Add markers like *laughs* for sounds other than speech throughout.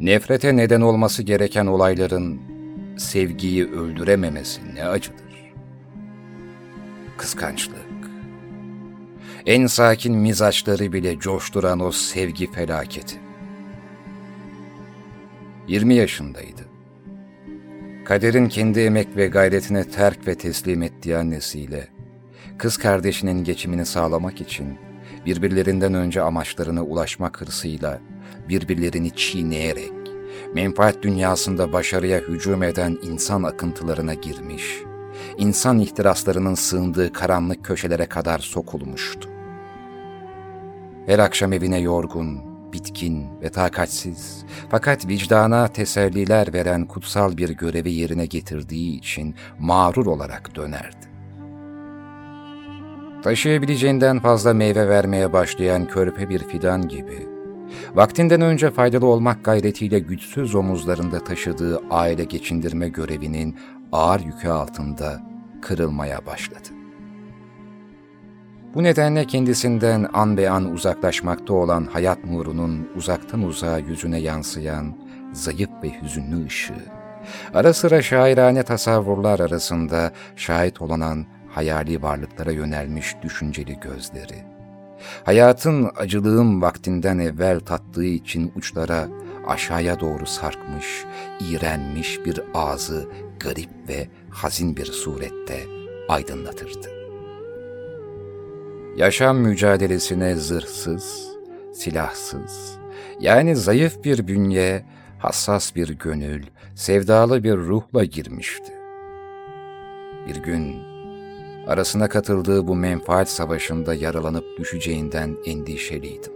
Nefrete neden olması gereken olayların sevgiyi öldürememesi ne acıdır. Kıskançlık. En sakin mizaçları bile coşturan o sevgi felaketi. 20 yaşındaydı. Kaderin kendi emek ve gayretine terk ve teslim ettiği annesiyle, kız kardeşinin geçimini sağlamak için birbirlerinden önce amaçlarına ulaşmak hırsıyla birbirlerini çiğneyerek, menfaat dünyasında başarıya hücum eden insan akıntılarına girmiş, insan ihtiraslarının sığındığı karanlık köşelere kadar sokulmuştu. Her akşam evine yorgun, bitkin ve takatsiz fakat vicdana teselliler veren kutsal bir görevi yerine getirdiği için mağrur olarak dönerdi. Taşıyabileceğinden fazla meyve vermeye başlayan körpe bir fidan gibi, vaktinden önce faydalı olmak gayretiyle güçsüz omuzlarında taşıdığı aile geçindirme görevinin ağır yükü altında kırılmaya başladı. Bu nedenle kendisinden an be an uzaklaşmakta olan hayat nurunun uzaktan uzağa yüzüne yansıyan zayıf ve hüzünlü ışığı, ara sıra şairane tasavvurlar arasında şahit olanan hayali varlıklara yönelmiş düşünceli gözleri, hayatın acılığın vaktinden evvel tattığı için uçlara aşağıya doğru sarkmış, iğrenmiş bir ağzı garip ve hazin bir surette aydınlatırdı. Yaşam mücadelesine zırhsız, silahsız, yani zayıf bir bünye, hassas bir gönül, sevdalı bir ruhla girmişti. Bir gün arasına katıldığı bu menfaat savaşında yaralanıp düşeceğinden endişeliydim.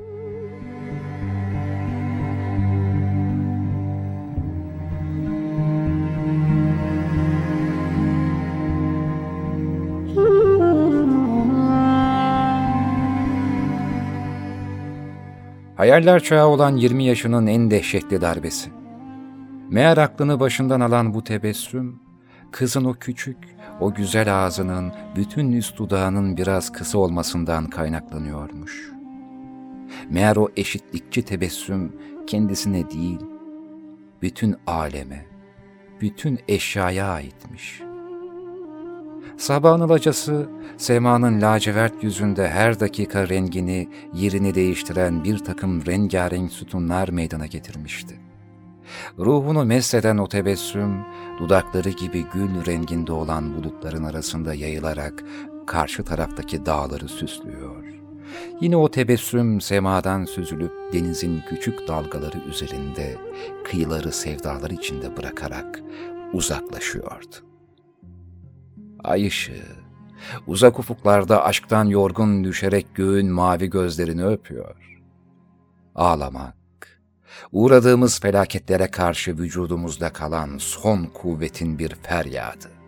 Hayaller çağı olan 20 yaşının en dehşetli darbesi. Meğer aklını başından alan bu tebessüm, kızın o küçük, o güzel ağzının bütün üst dudağının biraz kısa olmasından kaynaklanıyormuş. Meğer o eşitlikçi tebessüm kendisine değil, bütün aleme, bütün eşyaya aitmiş. Sabahın alacası, semanın lacivert yüzünde her dakika rengini, yerini değiştiren bir takım rengarenk sütunlar meydana getirmişti. Ruhunu mesleden o tebessüm, dudakları gibi gül renginde olan bulutların arasında yayılarak karşı taraftaki dağları süslüyor. Yine o tebessüm semadan süzülüp denizin küçük dalgaları üzerinde kıyıları sevdalar içinde bırakarak uzaklaşıyordu. Ay ışığı, uzak ufuklarda aşktan yorgun düşerek göğün mavi gözlerini öpüyor. Ağlamak, uğradığımız felaketlere karşı vücudumuzda kalan son kuvvetin bir feryadı.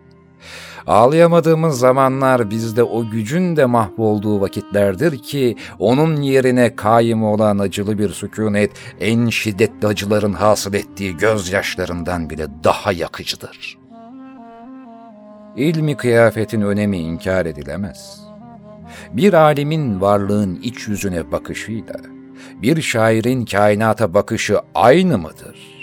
Ağlayamadığımız zamanlar bizde o gücün de mahvolduğu vakitlerdir ki onun yerine kaim olan acılı bir sükunet en şiddetli acıların hasıl ettiği gözyaşlarından bile daha yakıcıdır. İlmi kıyafetin önemi inkar edilemez. Bir alimin varlığın iç yüzüne bakışıyla, bir şairin kainata bakışı aynı mıdır?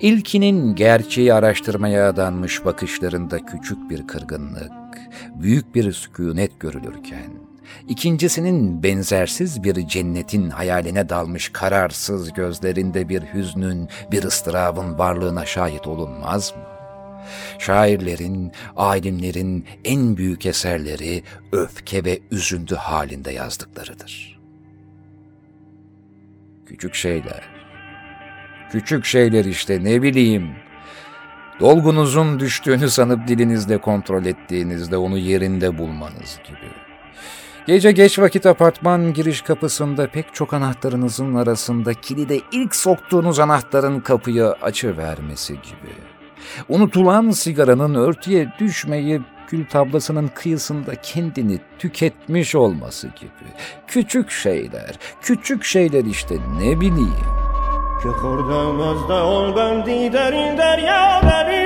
İlkinin gerçeği araştırmaya adanmış bakışlarında küçük bir kırgınlık, büyük bir sükunet görülürken, ikincisinin benzersiz bir cennetin hayaline dalmış kararsız gözlerinde bir hüznün, bir ıstırabın varlığına şahit olunmaz mı? Şairlerin, alimlerin en büyük eserleri öfke ve üzüntü halinde yazdıklarıdır.'' Küçük şeyler. Küçük şeyler işte ne bileyim. Dolgunuzun düştüğünü sanıp dilinizle kontrol ettiğinizde onu yerinde bulmanız gibi. Gece geç vakit apartman giriş kapısında pek çok anahtarınızın arasında kilide ilk soktuğunuz anahtarın kapıyı açıvermesi gibi. Unutulan sigaranın örtüye düşmeyip gül tablasının kıyısında kendini tüketmiş olması gibi. Küçük şeyler, küçük şeyler işte ne bileyim. که خوردم از دهان بندی در این دریا در این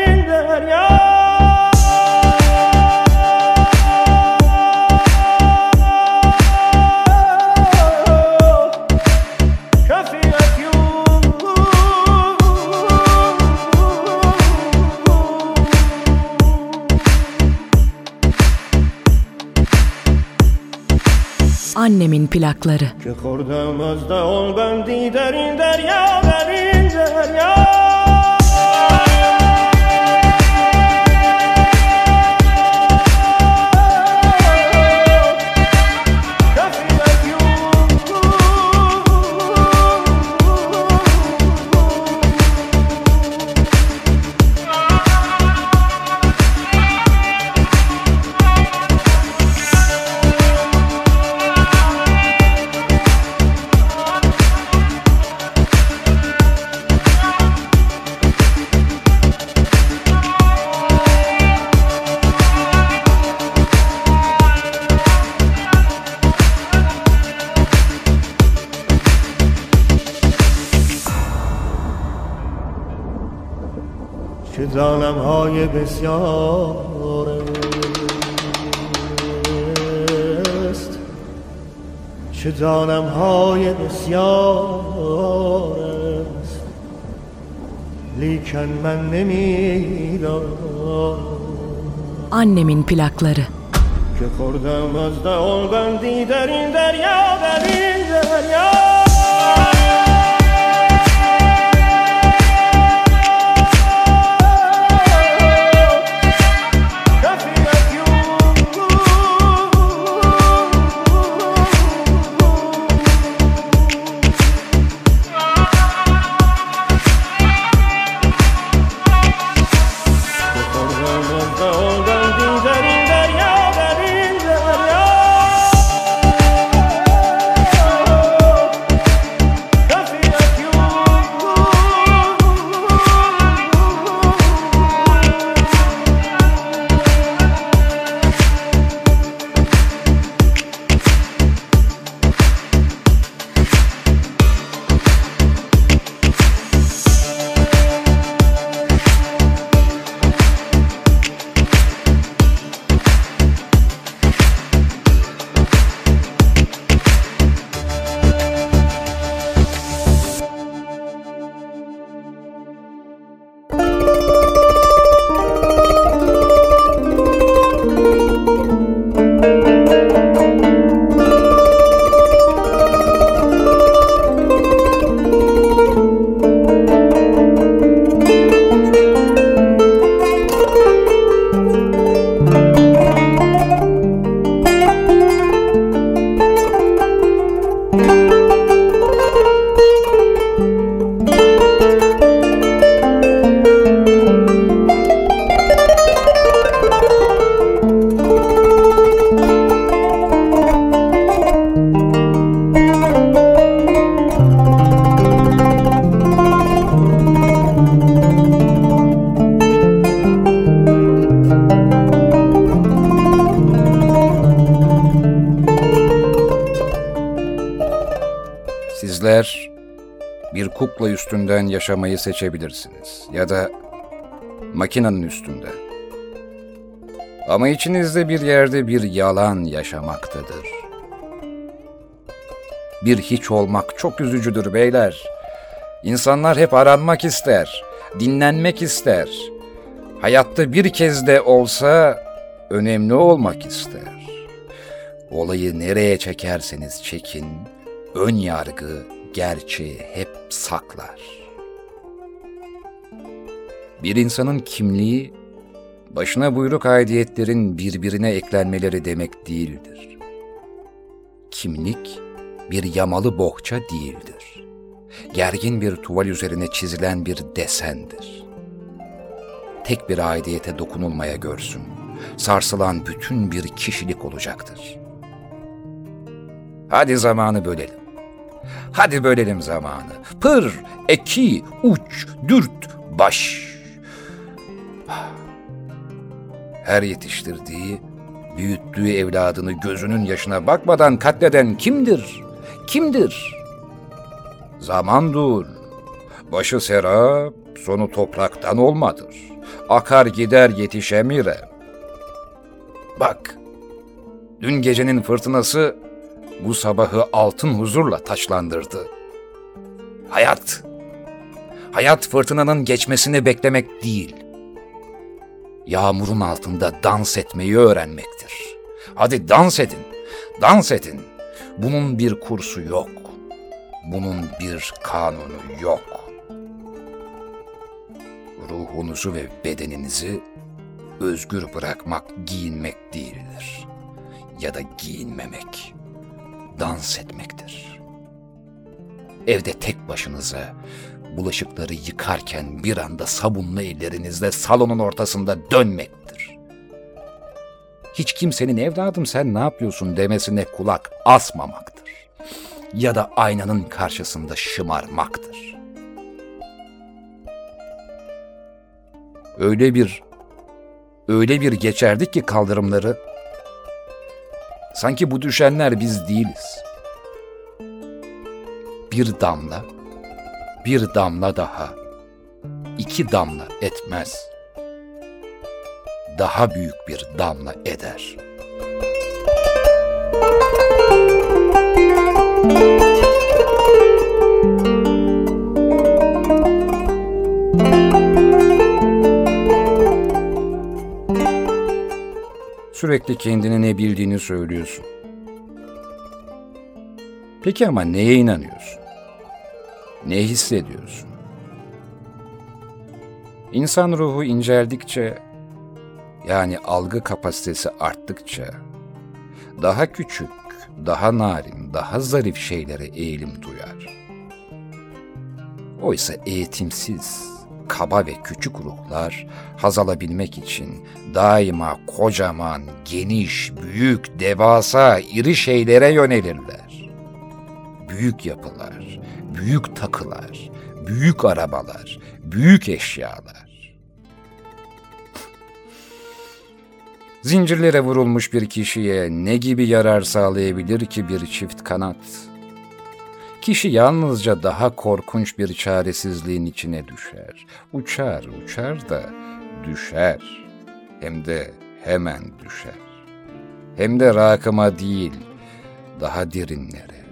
annemin plakları. Kök ol ben diderin derya derin derya های بسیار است چه دانم های بسیار است لیکن من نمیدانم Annemin plakları. که خوردم از دهان بندی در این دریا در این دریا kukla üstünden yaşamayı seçebilirsiniz ya da makinenin üstünde. Ama içinizde bir yerde bir yalan yaşamaktadır. Bir hiç olmak çok üzücüdür beyler. İnsanlar hep aranmak ister, dinlenmek ister. Hayatta bir kez de olsa önemli olmak ister. Olayı nereye çekerseniz çekin, ön yargı gerçeği hep saklar. Bir insanın kimliği, başına buyruk aidiyetlerin birbirine eklenmeleri demek değildir. Kimlik, bir yamalı bohça değildir. Gergin bir tuval üzerine çizilen bir desendir. Tek bir aidiyete dokunulmaya görsün, sarsılan bütün bir kişilik olacaktır. Hadi zamanı bölelim. Hadi bölelim zamanı. Pır, eki, uç, dürt, baş. Her yetiştirdiği, büyüttüğü evladını gözünün yaşına bakmadan katleden kimdir? Kimdir? Zaman dur. Başı serap, sonu topraktan olmadır. Akar gider yetişemire. Bak, dün gecenin fırtınası bu sabahı altın huzurla taçlandırdı. Hayat, hayat fırtınanın geçmesini beklemek değil, yağmurun altında dans etmeyi öğrenmektir. Hadi dans edin, dans edin. Bunun bir kursu yok. Bunun bir kanunu yok. Ruhunuzu ve bedeninizi özgür bırakmak giyinmek değildir. Ya da giyinmemek, dans etmektir. Evde tek başınıza bulaşıkları yıkarken bir anda sabunlu ellerinizle salonun ortasında dönmektir. Hiç kimsenin evladım sen ne yapıyorsun demesine kulak asmamaktır. Ya da aynanın karşısında şımarmaktır. Öyle bir öyle bir geçerdik ki kaldırımları sanki bu düşenler biz değiliz. Bir damla bir damla daha, iki damla etmez. Daha büyük bir damla eder. Sürekli kendine ne bildiğini söylüyorsun. Peki ama neye inanıyorsun? Ne hissediyorsun? İnsan ruhu inceldikçe, yani algı kapasitesi arttıkça, daha küçük, daha narin, daha zarif şeylere eğilim duyar. Oysa eğitimsiz, kaba ve küçük ruhlar haz alabilmek için daima kocaman, geniş, büyük, devasa, iri şeylere yönelirler. Büyük yapılar, büyük takılar, büyük arabalar, büyük eşyalar. Zincirlere vurulmuş bir kişiye ne gibi yarar sağlayabilir ki bir çift kanat? Kişi yalnızca daha korkunç bir çaresizliğin içine düşer. Uçar, uçar da düşer. Hem de hemen düşer. Hem de rakıma değil, daha derinlere,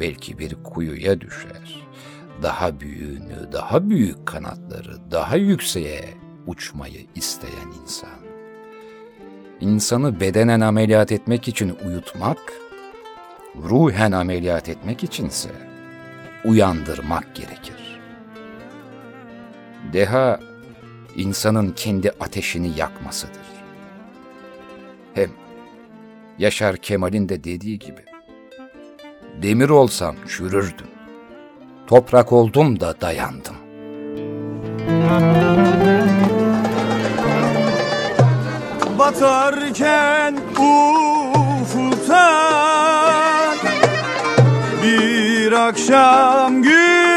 belki bir kuyuya düşer. Daha büyüğünü, daha büyük kanatları, daha yükseğe uçmayı isteyen insan. İnsanı bedenen ameliyat etmek için uyutmak, ruhen ameliyat etmek içinse uyandırmak gerekir. Deha, insanın kendi ateşini yakmasıdır. Hem Yaşar Kemal'in de dediği gibi, demir olsam çürürdüm, toprak oldum da dayandım. Batarken ufuktan Bir akşam güneşi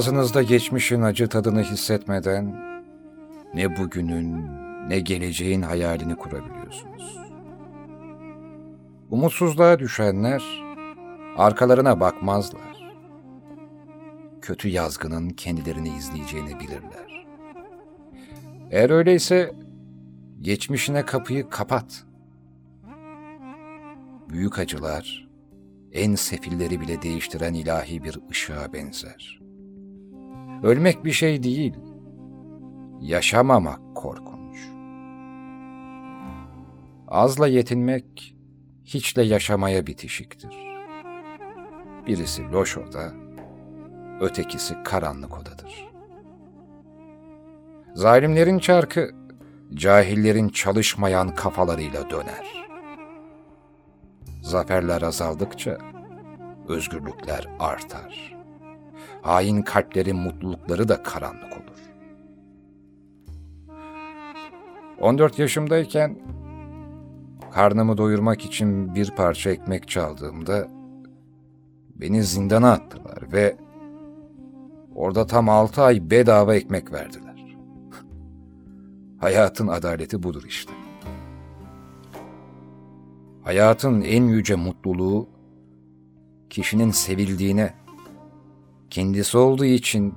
Ağzınızda geçmişin acı tadını hissetmeden ne bugünün ne geleceğin hayalini kurabiliyorsunuz. Umutsuzluğa düşenler arkalarına bakmazlar. Kötü yazgının kendilerini izleyeceğini bilirler. Eğer öyleyse geçmişine kapıyı kapat. Büyük acılar en sefilleri bile değiştiren ilahi bir ışığa benzer. Ölmek bir şey değil, yaşamamak korkunç. Azla yetinmek, hiçle yaşamaya bitişiktir. Birisi loş oda, ötekisi karanlık odadır. Zalimlerin çarkı, cahillerin çalışmayan kafalarıyla döner. Zaferler azaldıkça, özgürlükler artar. Hain kalplerin mutlulukları da karanlık olur. 14 yaşımdayken karnımı doyurmak için bir parça ekmek çaldığımda beni zindana attılar ve orada tam 6 ay bedava ekmek verdiler. *laughs* Hayatın adaleti budur işte. Hayatın en yüce mutluluğu kişinin sevildiğine, kendisi olduğu için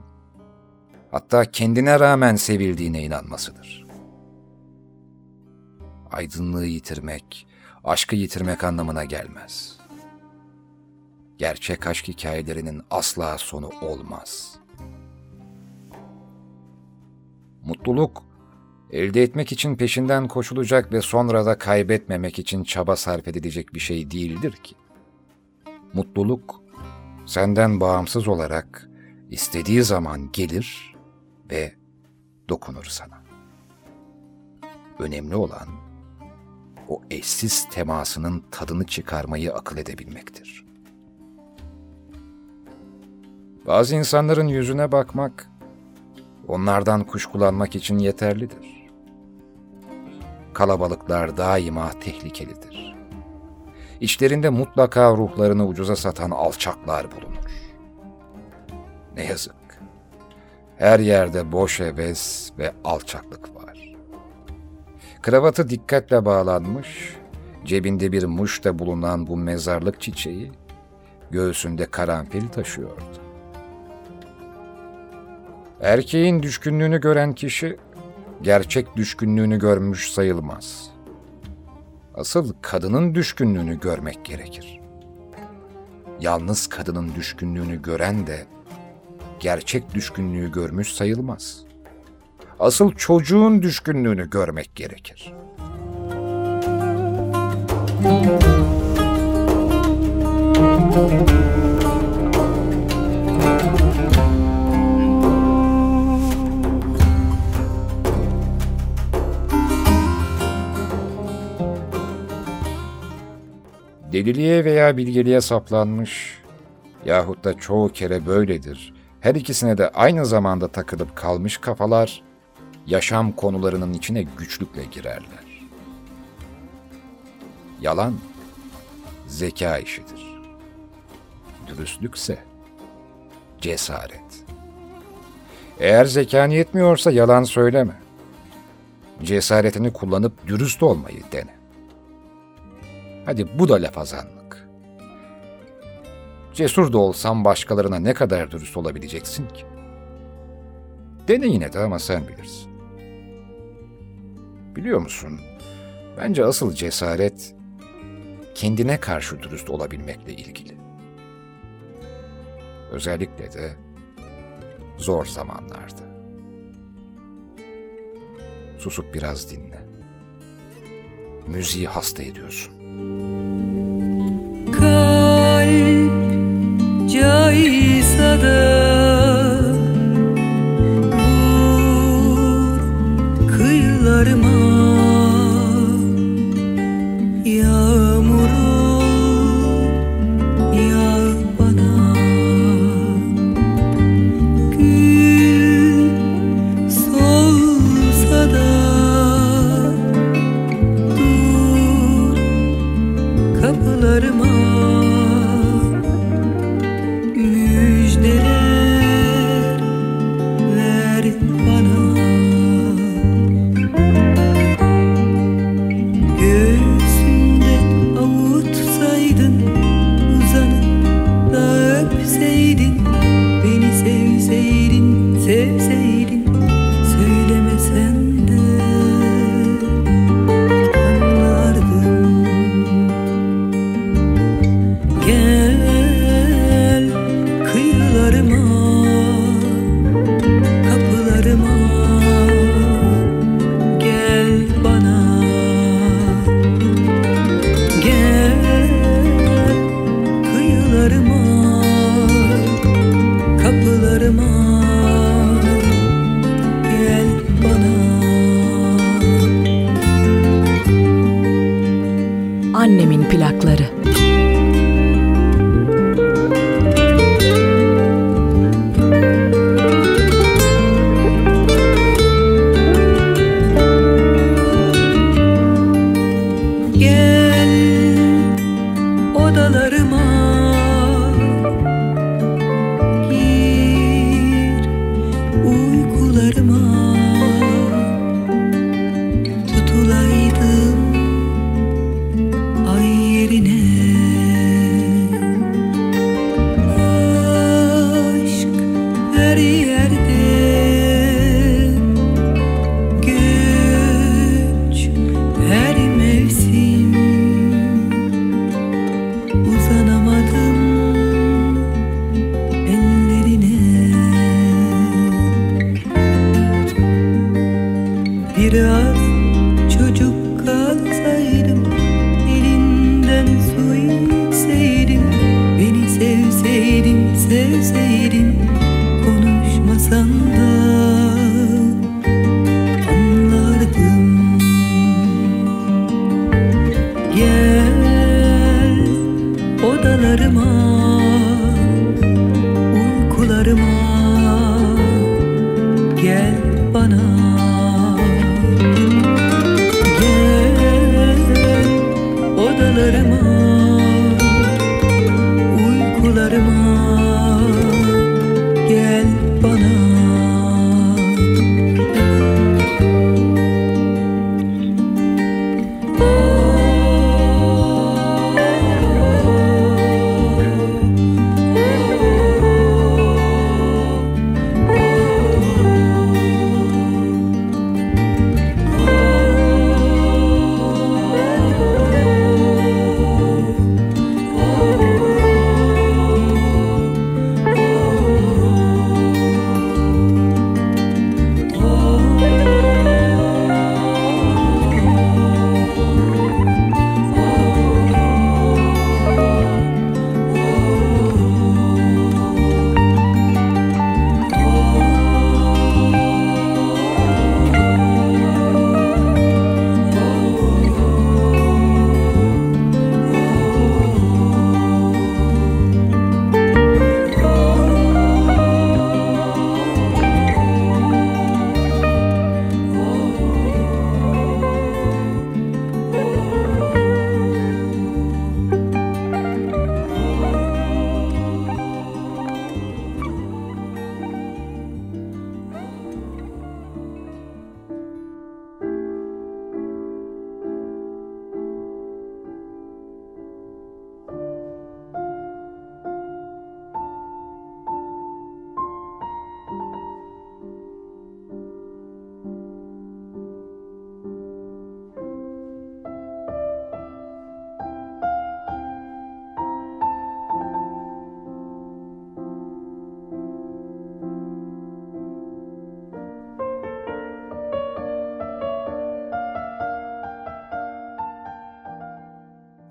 hatta kendine rağmen sevildiğine inanmasıdır. Aydınlığı yitirmek, aşkı yitirmek anlamına gelmez. Gerçek aşk hikayelerinin asla sonu olmaz. Mutluluk, elde etmek için peşinden koşulacak ve sonra da kaybetmemek için çaba sarf edilecek bir şey değildir ki. Mutluluk, senden bağımsız olarak istediği zaman gelir ve dokunur sana. Önemli olan o eşsiz temasının tadını çıkarmayı akıl edebilmektir. Bazı insanların yüzüne bakmak, onlardan kuşkulanmak için yeterlidir. Kalabalıklar daima tehlikelidir. İçlerinde mutlaka ruhlarını ucuza satan alçaklar bulunur. Ne yazık. Her yerde boş heves ve alçaklık var. Kravatı dikkatle bağlanmış, cebinde bir muşta bulunan bu mezarlık çiçeği, göğsünde karanfil taşıyordu. Erkeğin düşkünlüğünü gören kişi, gerçek düşkünlüğünü görmüş sayılmaz. Asıl kadının düşkünlüğünü görmek gerekir. Yalnız kadının düşkünlüğünü gören de gerçek düşkünlüğü görmüş sayılmaz. Asıl çocuğun düşkünlüğünü görmek gerekir. Deliliğe veya bilgeliğe saplanmış yahut da çoğu kere böyledir. Her ikisine de aynı zamanda takılıp kalmış kafalar yaşam konularının içine güçlükle girerler. Yalan zeka işidir. dürüstlükse cesaret. Eğer zekan yetmiyorsa yalan söyleme. Cesaretini kullanıp dürüst olmayı dene. Hadi bu da lafazanlık. Cesur da olsan başkalarına ne kadar dürüst olabileceksin ki? Dene yine de ama sen bilirsin. Biliyor musun? Bence asıl cesaret kendine karşı dürüst olabilmekle ilgili. Özellikle de zor zamanlarda. Susup biraz dinle. Müziği hasta ediyorsun. Kalp caysa da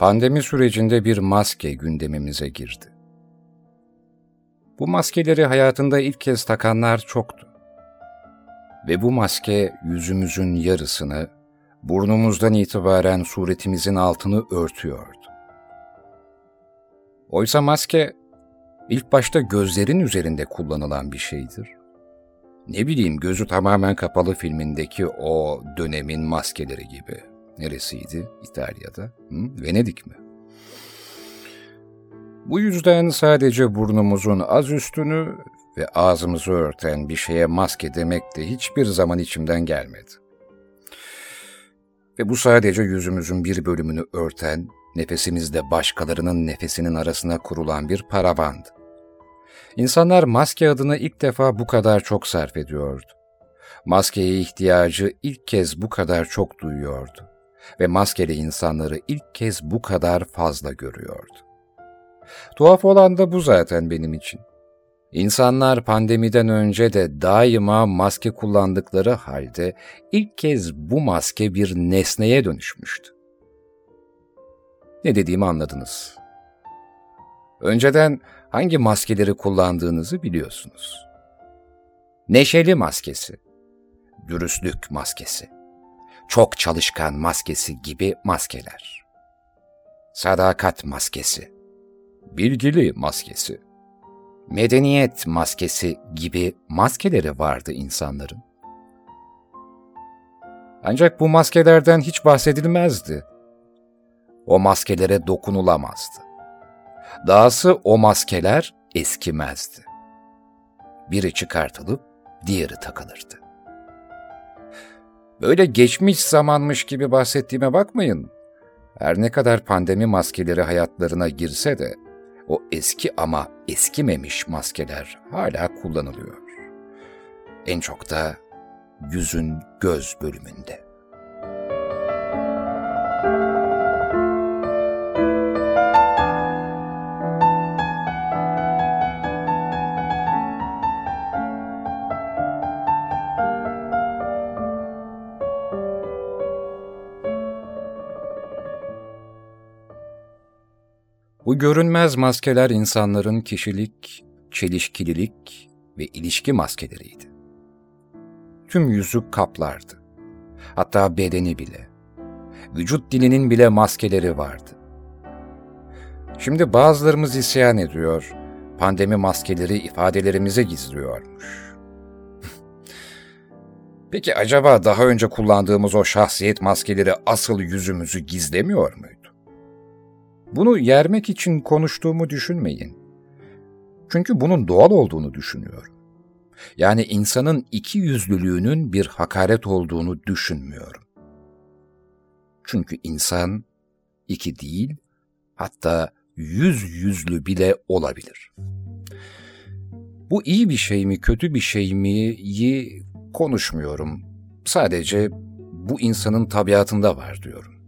pandemi sürecinde bir maske gündemimize girdi. Bu maskeleri hayatında ilk kez takanlar çoktu. Ve bu maske yüzümüzün yarısını, burnumuzdan itibaren suretimizin altını örtüyordu. Oysa maske ilk başta gözlerin üzerinde kullanılan bir şeydir. Ne bileyim gözü tamamen kapalı filmindeki o dönemin maskeleri gibi. Neresiydi? İtalya'da. Hı? Venedik mi? Bu yüzden sadece burnumuzun az üstünü ve ağzımızı örten bir şeye maske demek de hiçbir zaman içimden gelmedi. Ve bu sadece yüzümüzün bir bölümünü örten, nefesimizde başkalarının nefesinin arasına kurulan bir paravandı. İnsanlar maske adına ilk defa bu kadar çok sarf ediyordu. Maskeye ihtiyacı ilk kez bu kadar çok duyuyordu ve maskeli insanları ilk kez bu kadar fazla görüyordu. Tuhaf olan da bu zaten benim için. İnsanlar pandemiden önce de daima maske kullandıkları halde ilk kez bu maske bir nesneye dönüşmüştü. Ne dediğimi anladınız. Önceden hangi maskeleri kullandığınızı biliyorsunuz. Neşeli maskesi, dürüstlük maskesi, çok çalışkan maskesi gibi maskeler. Sadakat maskesi, bilgili maskesi, medeniyet maskesi gibi maskeleri vardı insanların. Ancak bu maskelerden hiç bahsedilmezdi. O maskelere dokunulamazdı. Dahası o maskeler eskimezdi. Biri çıkartılıp diğeri takılırdı. Böyle geçmiş zamanmış gibi bahsettiğime bakmayın. Her ne kadar pandemi maskeleri hayatlarına girse de o eski ama eskimemiş maskeler hala kullanılıyor. En çok da yüzün göz bölümünde. Bu görünmez maskeler insanların kişilik, çelişkililik ve ilişki maskeleriydi. Tüm yüzü kaplardı. Hatta bedeni bile. Vücut dilinin bile maskeleri vardı. Şimdi bazılarımız isyan ediyor, pandemi maskeleri ifadelerimize gizliyormuş. *laughs* Peki acaba daha önce kullandığımız o şahsiyet maskeleri asıl yüzümüzü gizlemiyor muydu? Bunu yermek için konuştuğumu düşünmeyin. Çünkü bunun doğal olduğunu düşünüyorum. Yani insanın iki yüzlülüğünün bir hakaret olduğunu düşünmüyorum. Çünkü insan iki değil, hatta yüz yüzlü bile olabilir. Bu iyi bir şey mi, kötü bir şey mi'yi konuşmuyorum. Sadece bu insanın tabiatında var diyorum.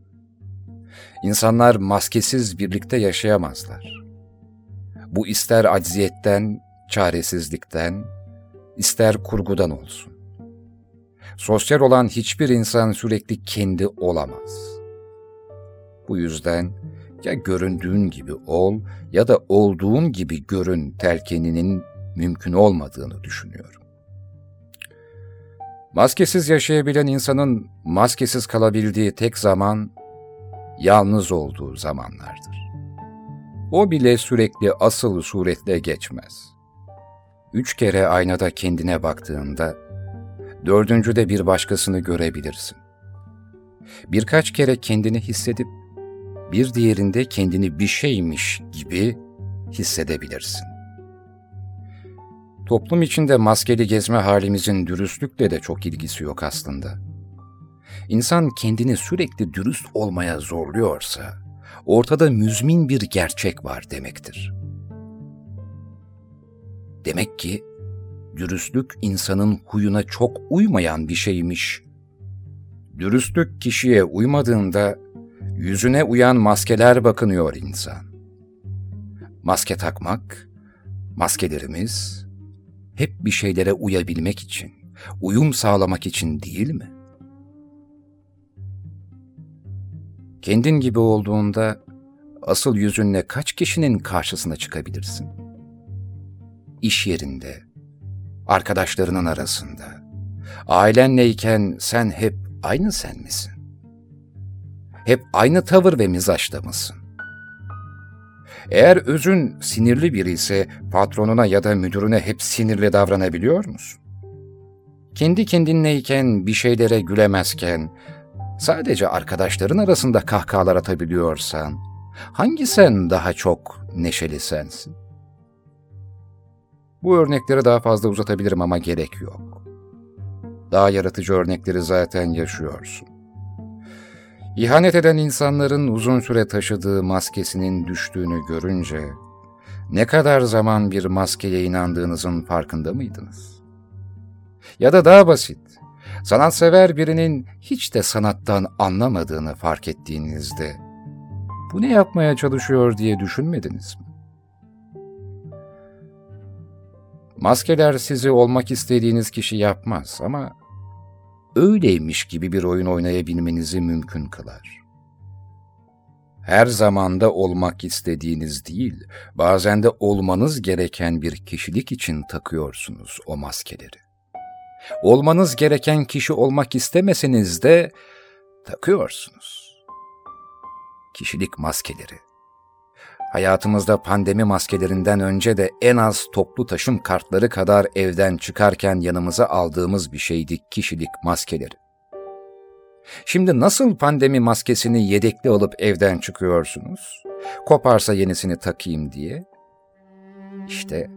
İnsanlar maskesiz birlikte yaşayamazlar. Bu ister acziyetten, çaresizlikten, ister kurgudan olsun. Sosyal olan hiçbir insan sürekli kendi olamaz. Bu yüzden ya göründüğün gibi ol ya da olduğun gibi görün telkeninin mümkün olmadığını düşünüyorum. Maskesiz yaşayabilen insanın maskesiz kalabildiği tek zaman yalnız olduğu zamanlardır. O bile sürekli asıl suretle geçmez. Üç kere aynada kendine baktığında, dördüncüde bir başkasını görebilirsin. Birkaç kere kendini hissedip, bir diğerinde kendini bir şeymiş gibi hissedebilirsin. Toplum içinde maskeli gezme halimizin dürüstlükle de çok ilgisi yok aslında.'' İnsan kendini sürekli dürüst olmaya zorluyorsa, ortada müzmin bir gerçek var demektir. Demek ki dürüstlük insanın huyuna çok uymayan bir şeymiş. Dürüstlük kişiye uymadığında yüzüne uyan maskeler bakınıyor insan. Maske takmak, maskelerimiz hep bir şeylere uyabilmek için, uyum sağlamak için değil mi? Kendin gibi olduğunda asıl yüzünle kaç kişinin karşısına çıkabilirsin? İş yerinde, arkadaşlarının arasında, ailenleyken sen hep aynı sen misin? Hep aynı tavır ve mizaçta mısın? Eğer özün sinirli biri ise patronuna ya da müdürüne hep sinirli davranabiliyor musun? Kendi kendinleyken bir şeylere gülemezken, sadece arkadaşların arasında kahkahalar atabiliyorsan, hangi sen daha çok neşeli sensin? Bu örnekleri daha fazla uzatabilirim ama gerek yok. Daha yaratıcı örnekleri zaten yaşıyorsun. İhanet eden insanların uzun süre taşıdığı maskesinin düştüğünü görünce ne kadar zaman bir maskeye inandığınızın farkında mıydınız? Ya da daha basit, sanatsever birinin hiç de sanattan anlamadığını fark ettiğinizde bu ne yapmaya çalışıyor diye düşünmediniz mi? Maskeler sizi olmak istediğiniz kişi yapmaz ama öyleymiş gibi bir oyun oynayabilmenizi mümkün kılar. Her zamanda olmak istediğiniz değil, bazen de olmanız gereken bir kişilik için takıyorsunuz o maskeleri. Olmanız gereken kişi olmak istemeseniz de takıyorsunuz. Kişilik maskeleri. Hayatımızda pandemi maskelerinden önce de en az toplu taşım kartları kadar evden çıkarken yanımıza aldığımız bir şeydi kişilik maskeleri. Şimdi nasıl pandemi maskesini yedekli alıp evden çıkıyorsunuz? Koparsa yenisini takayım diye. İşte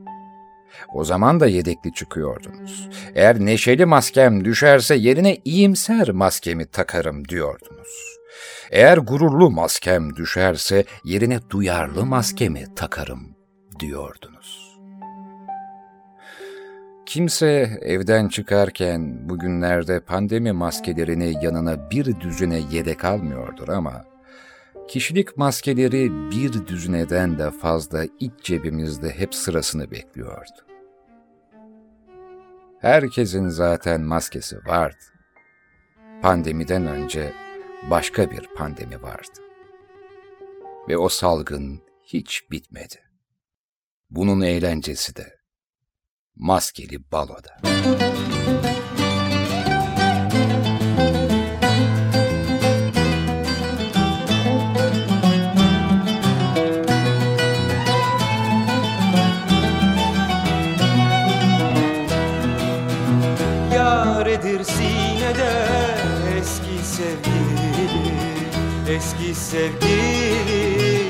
o zaman da yedekli çıkıyordunuz. Eğer neşeli maskem düşerse yerine iyimser maskemi takarım diyordunuz. Eğer gururlu maskem düşerse yerine duyarlı maskemi takarım diyordunuz. Kimse evden çıkarken bugünlerde pandemi maskelerini yanına bir düzine yedek almıyordur ama kişilik maskeleri bir düzineden de fazla iç cebimizde hep sırasını bekliyordu. Herkesin zaten maskesi vardı. Pandemiden önce başka bir pandemi vardı. Ve o salgın hiç bitmedi. Bunun eğlencesi de maskeli baloda. Yaredir Eski sevgili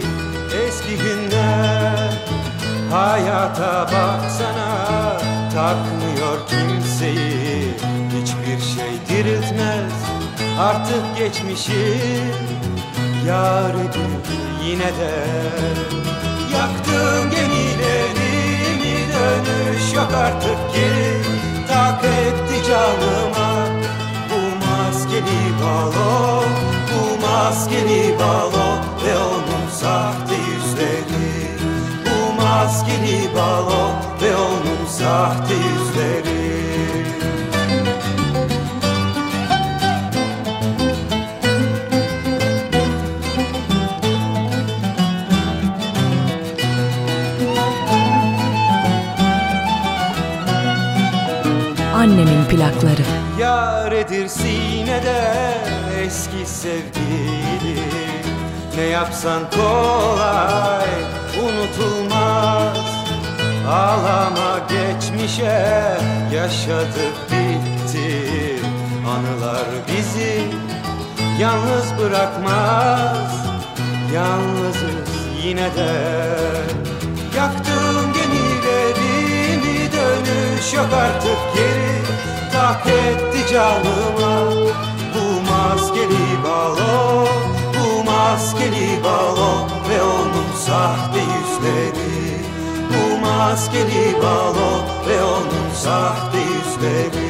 eski günler. Hayata baksana takmıyor kimseyi. Hiçbir şey diriltmez artık geçmişi. Yaredir yine de. Yaktığım gemilerimi dönüş yok artık maskeli balo ve onun sahte yüzleri. Bu maskeli balo ve onun sahte yüzleri. Annemin plakları. Yaredir sinede eski sevgili Ne yapsan kolay unutulmaz. Ağlama geçmişe yaşadık bitti. Anılar bizi yalnız bırakmaz. Yalnızız yine de. Yaktığım gemilerimi dönüş yok artık geri. Tak etti canıma bu maskeli balo Bu maskeli balo ve onun sahte yüzleri. Bu maskeli balo ve onun sahte yüzleri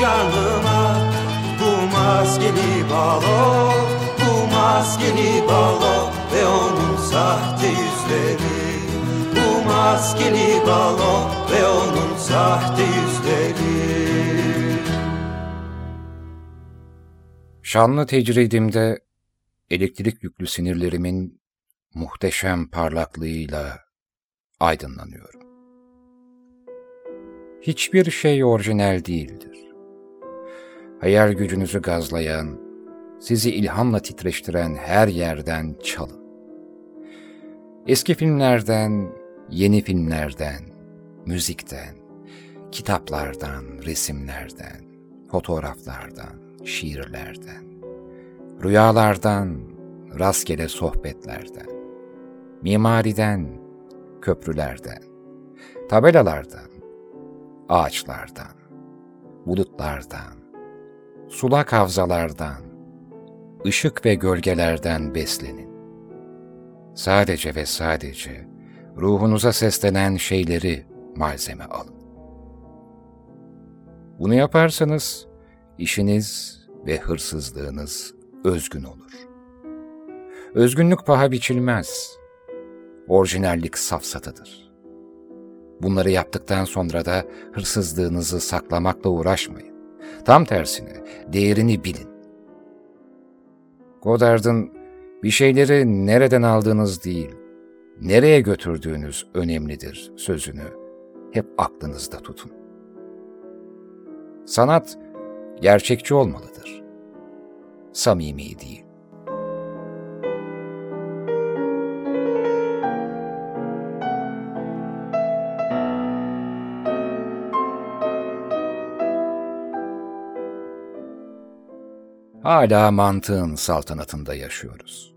canıma Bu maskeli balo Bu maskeli balo Ve onun sahte yüzleri Bu maskeli balo Ve onun sahte yüzleri Şanlı tecridimde elektrik yüklü sinirlerimin muhteşem parlaklığıyla aydınlanıyorum. Hiçbir şey orijinal değildir. Hayal gücünüzü gazlayan, sizi ilhamla titreştiren her yerden çalın. Eski filmlerden, yeni filmlerden, müzikten, kitaplardan, resimlerden, fotoğraflardan, şiirlerden, rüyalardan, rastgele sohbetlerden, mimariden, köprülerden, tabelalardan, ağaçlardan, bulutlardan, sulak havzalardan, ışık ve gölgelerden beslenin. Sadece ve sadece ruhunuza seslenen şeyleri malzeme alın. Bunu yaparsanız işiniz ve hırsızlığınız özgün olur. Özgünlük paha biçilmez. Orijinallik safsatadır. Bunları yaptıktan sonra da hırsızlığınızı saklamakla uğraşmayın. Tam tersine değerini bilin. Godard'ın bir şeyleri nereden aldığınız değil, nereye götürdüğünüz önemlidir sözünü hep aklınızda tutun. Sanat gerçekçi olmalıdır. Samimi değil. Hala mantığın saltanatında yaşıyoruz.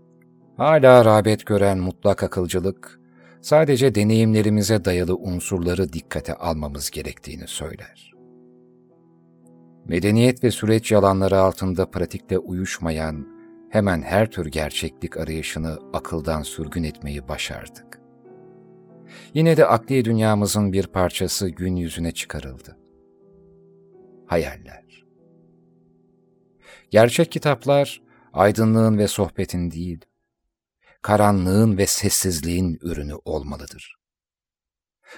Hala rağbet gören mutlak akılcılık, sadece deneyimlerimize dayalı unsurları dikkate almamız gerektiğini söyler. Medeniyet ve süreç yalanları altında pratikte uyuşmayan, hemen her tür gerçeklik arayışını akıldan sürgün etmeyi başardık. Yine de akli dünyamızın bir parçası gün yüzüne çıkarıldı. Hayaller. Gerçek kitaplar aydınlığın ve sohbetin değil, karanlığın ve sessizliğin ürünü olmalıdır.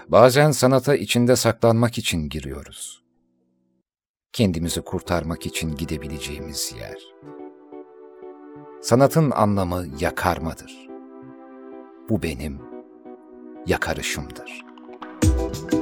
Bazen sanata içinde saklanmak için giriyoruz. Kendimizi kurtarmak için gidebileceğimiz yer. Sanatın anlamı yakarmadır. Bu benim yakarışımdır.''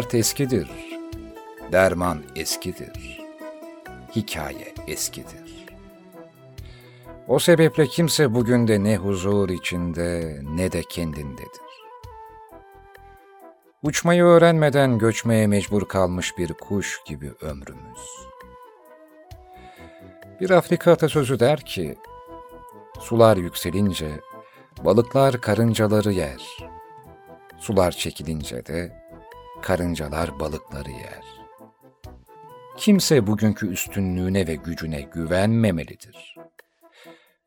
Dert eskidir, derman eskidir, hikaye eskidir. O sebeple kimse bugün de ne huzur içinde ne de kendindedir. Uçmayı öğrenmeden göçmeye mecbur kalmış bir kuş gibi ömrümüz. Bir Afrika atasözü der ki, sular yükselince balıklar karıncaları yer. Sular çekilince de karıncalar balıkları yer. Kimse bugünkü üstünlüğüne ve gücüne güvenmemelidir.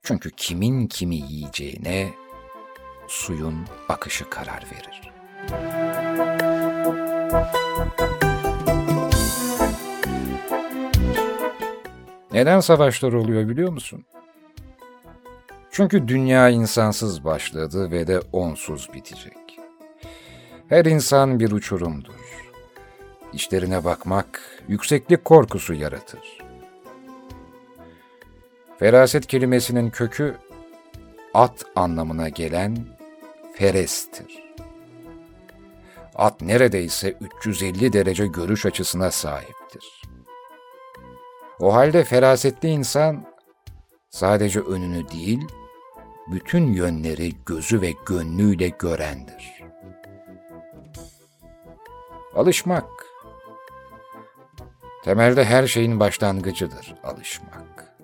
Çünkü kimin kimi yiyeceğine suyun akışı karar verir. Neden savaşlar oluyor biliyor musun? Çünkü dünya insansız başladı ve de onsuz bitecek. Her insan bir uçurumdur. İşlerine bakmak yükseklik korkusu yaratır. Feraset kelimesinin kökü at anlamına gelen ferestir. At neredeyse 350 derece görüş açısına sahiptir. O halde ferasetli insan sadece önünü değil, bütün yönleri gözü ve gönlüyle görendir. Alışmak. Temelde her şeyin başlangıcıdır alışmak.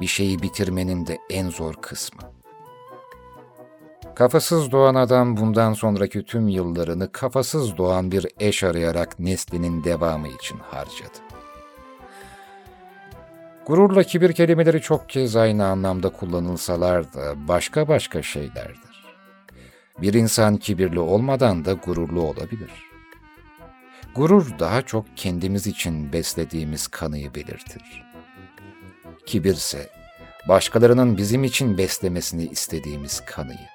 Bir şeyi bitirmenin de en zor kısmı. Kafasız doğan adam bundan sonraki tüm yıllarını kafasız doğan bir eş arayarak neslinin devamı için harcadı. Gururla kibir kelimeleri çok kez aynı anlamda kullanılsalar da başka başka şeylerdir. Bir insan kibirli olmadan da gururlu olabilir. Gurur daha çok kendimiz için beslediğimiz kanıyı belirtir. Kibirse başkalarının bizim için beslemesini istediğimiz kanıyı.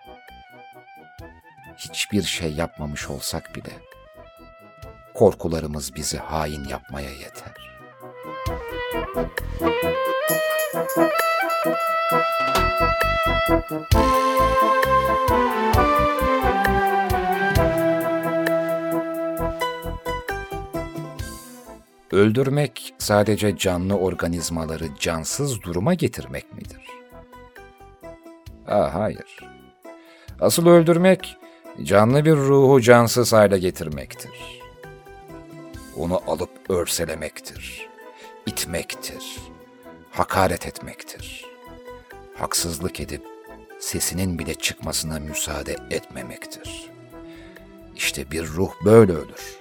Hiçbir şey yapmamış olsak bile korkularımız bizi hain yapmaya yeter. Öldürmek sadece canlı organizmaları cansız duruma getirmek midir? Aa, hayır. Asıl öldürmek canlı bir ruhu cansız hale getirmektir. Onu alıp örselemektir, itmektir, hakaret etmektir. Haksızlık edip sesinin bile çıkmasına müsaade etmemektir. İşte bir ruh böyle ölür.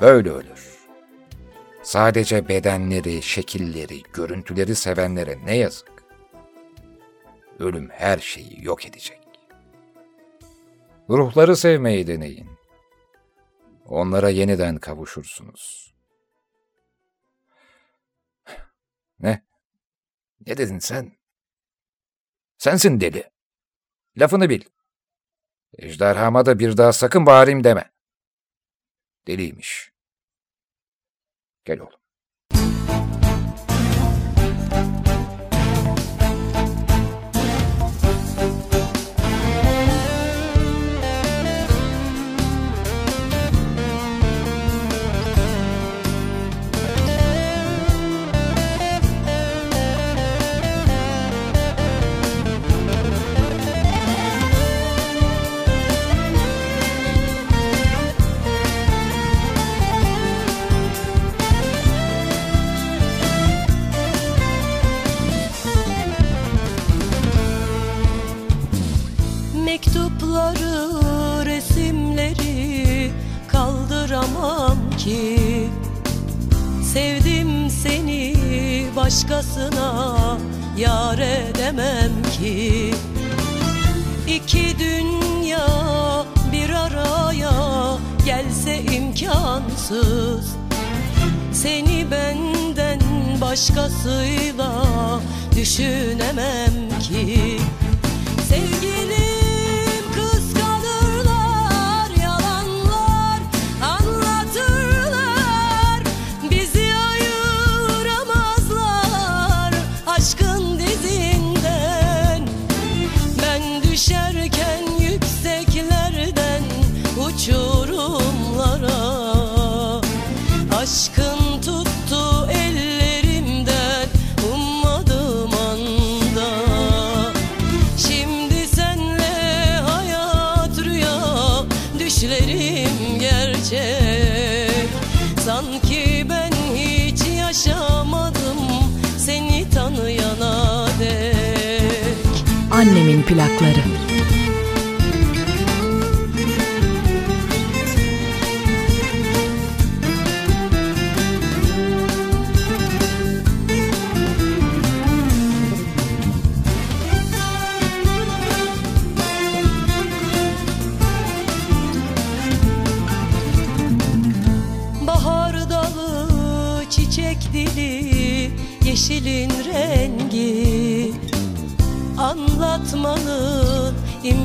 Böyle ölür. Sadece bedenleri, şekilleri, görüntüleri sevenlere ne yazık. Ölüm her şeyi yok edecek. Ruhları sevmeyi deneyin. Onlara yeniden kavuşursunuz. Ne? Ne dedin sen? Sensin deli. Lafını bil. Ejderhama da bir daha sakın bağırayım deme. Deliymiş. Gel oğlum. Başkasına yar edemem ki. İki dünya bir araya gelse imkansız. Seni benden başkasıyla düşünemem ki. Sevgilim plakları.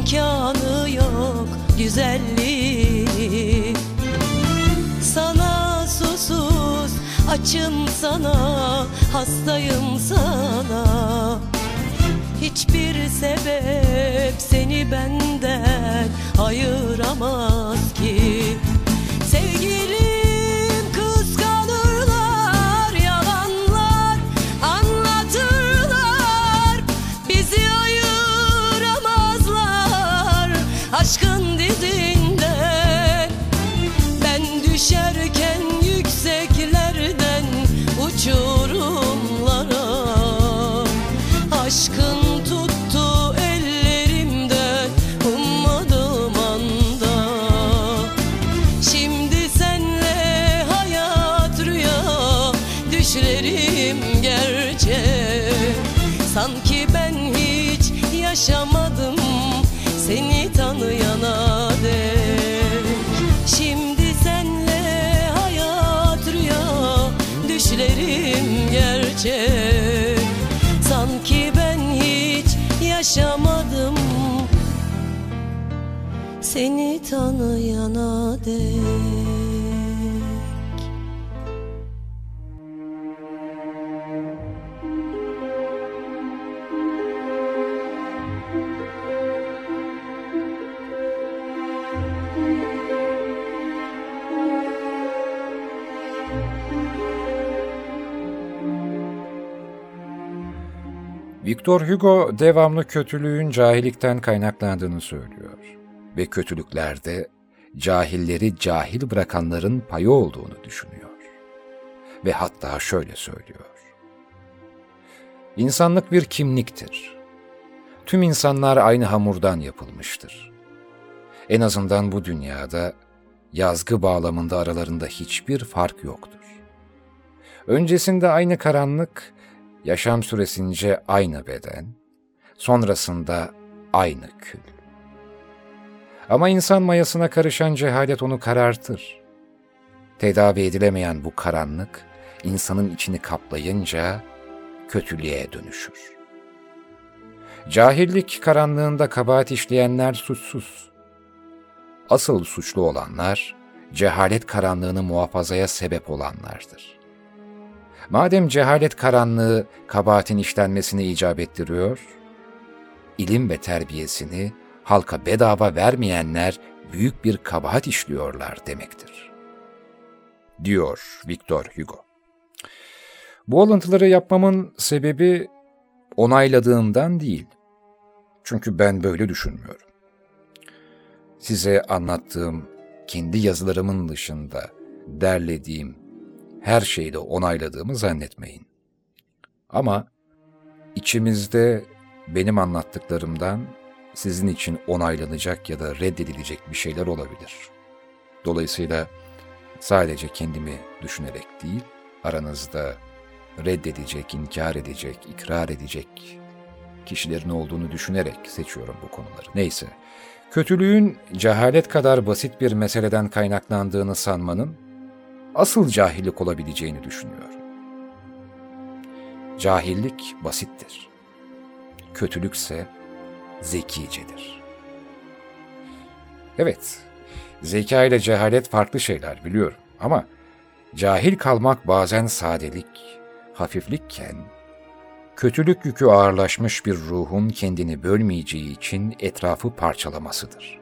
İmkanı yok güzelliği. Sana susuz açım sana, hastayım sana. Hiçbir sebep seni benden ayıramaz ki seni tanıyana dek Victor Hugo devamlı kötülüğün cahillikten kaynaklandığını söylüyor. Ve kötülüklerde cahilleri cahil bırakanların payı olduğunu düşünüyor. Ve hatta şöyle söylüyor. İnsanlık bir kimliktir. Tüm insanlar aynı hamurdan yapılmıştır. En azından bu dünyada yazgı bağlamında aralarında hiçbir fark yoktur. Öncesinde aynı karanlık, yaşam süresince aynı beden, sonrasında aynı kül. Ama insan mayasına karışan cehalet onu karartır. Tedavi edilemeyen bu karanlık, insanın içini kaplayınca kötülüğe dönüşür. Cahillik karanlığında kabahat işleyenler suçsuz. Asıl suçlu olanlar, cehalet karanlığını muhafazaya sebep olanlardır. Madem cehalet karanlığı kabahatin işlenmesini icap ettiriyor, ilim ve terbiyesini halka bedava vermeyenler büyük bir kabahat işliyorlar demektir. Diyor Victor Hugo. Bu alıntıları yapmamın sebebi onayladığımdan değil. Çünkü ben böyle düşünmüyorum. Size anlattığım kendi yazılarımın dışında derlediğim her şeyi de onayladığımı zannetmeyin. Ama içimizde benim anlattıklarımdan sizin için onaylanacak ya da reddedilecek bir şeyler olabilir. Dolayısıyla sadece kendimi düşünerek değil, aranızda reddedecek, inkar edecek, ikrar edecek kişilerin olduğunu düşünerek seçiyorum bu konuları. Neyse, kötülüğün cehalet kadar basit bir meseleden kaynaklandığını sanmanın asıl cahillik olabileceğini düşünüyorum. Cahillik basittir. Kötülükse zekicedir. Evet, zeka ile cehalet farklı şeyler biliyorum ama cahil kalmak bazen sadelik, hafiflikken, kötülük yükü ağırlaşmış bir ruhun kendini bölmeyeceği için etrafı parçalamasıdır.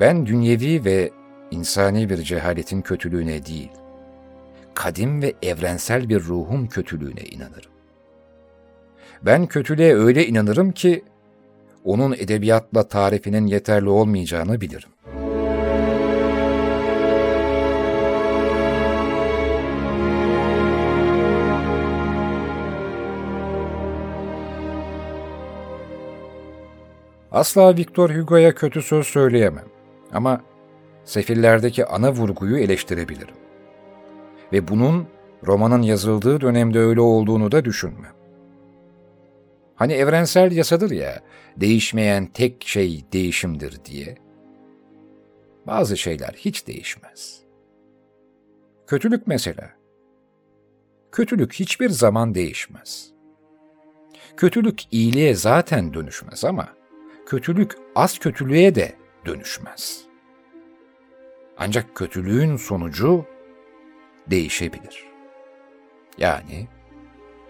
Ben dünyevi ve insani bir cehaletin kötülüğüne değil, kadim ve evrensel bir ruhun kötülüğüne inanırım. Ben kötülüğe öyle inanırım ki, onun edebiyatla tarifinin yeterli olmayacağını bilirim. Asla Victor Hugo'ya kötü söz söyleyemem. Ama sefillerdeki ana vurguyu eleştirebilirim. Ve bunun romanın yazıldığı dönemde öyle olduğunu da düşünmem. Hani evrensel yasadır ya, değişmeyen tek şey değişimdir diye. Bazı şeyler hiç değişmez. Kötülük mesela. Kötülük hiçbir zaman değişmez. Kötülük iyiliğe zaten dönüşmez ama kötülük az kötülüğe de dönüşmez. Ancak kötülüğün sonucu değişebilir. Yani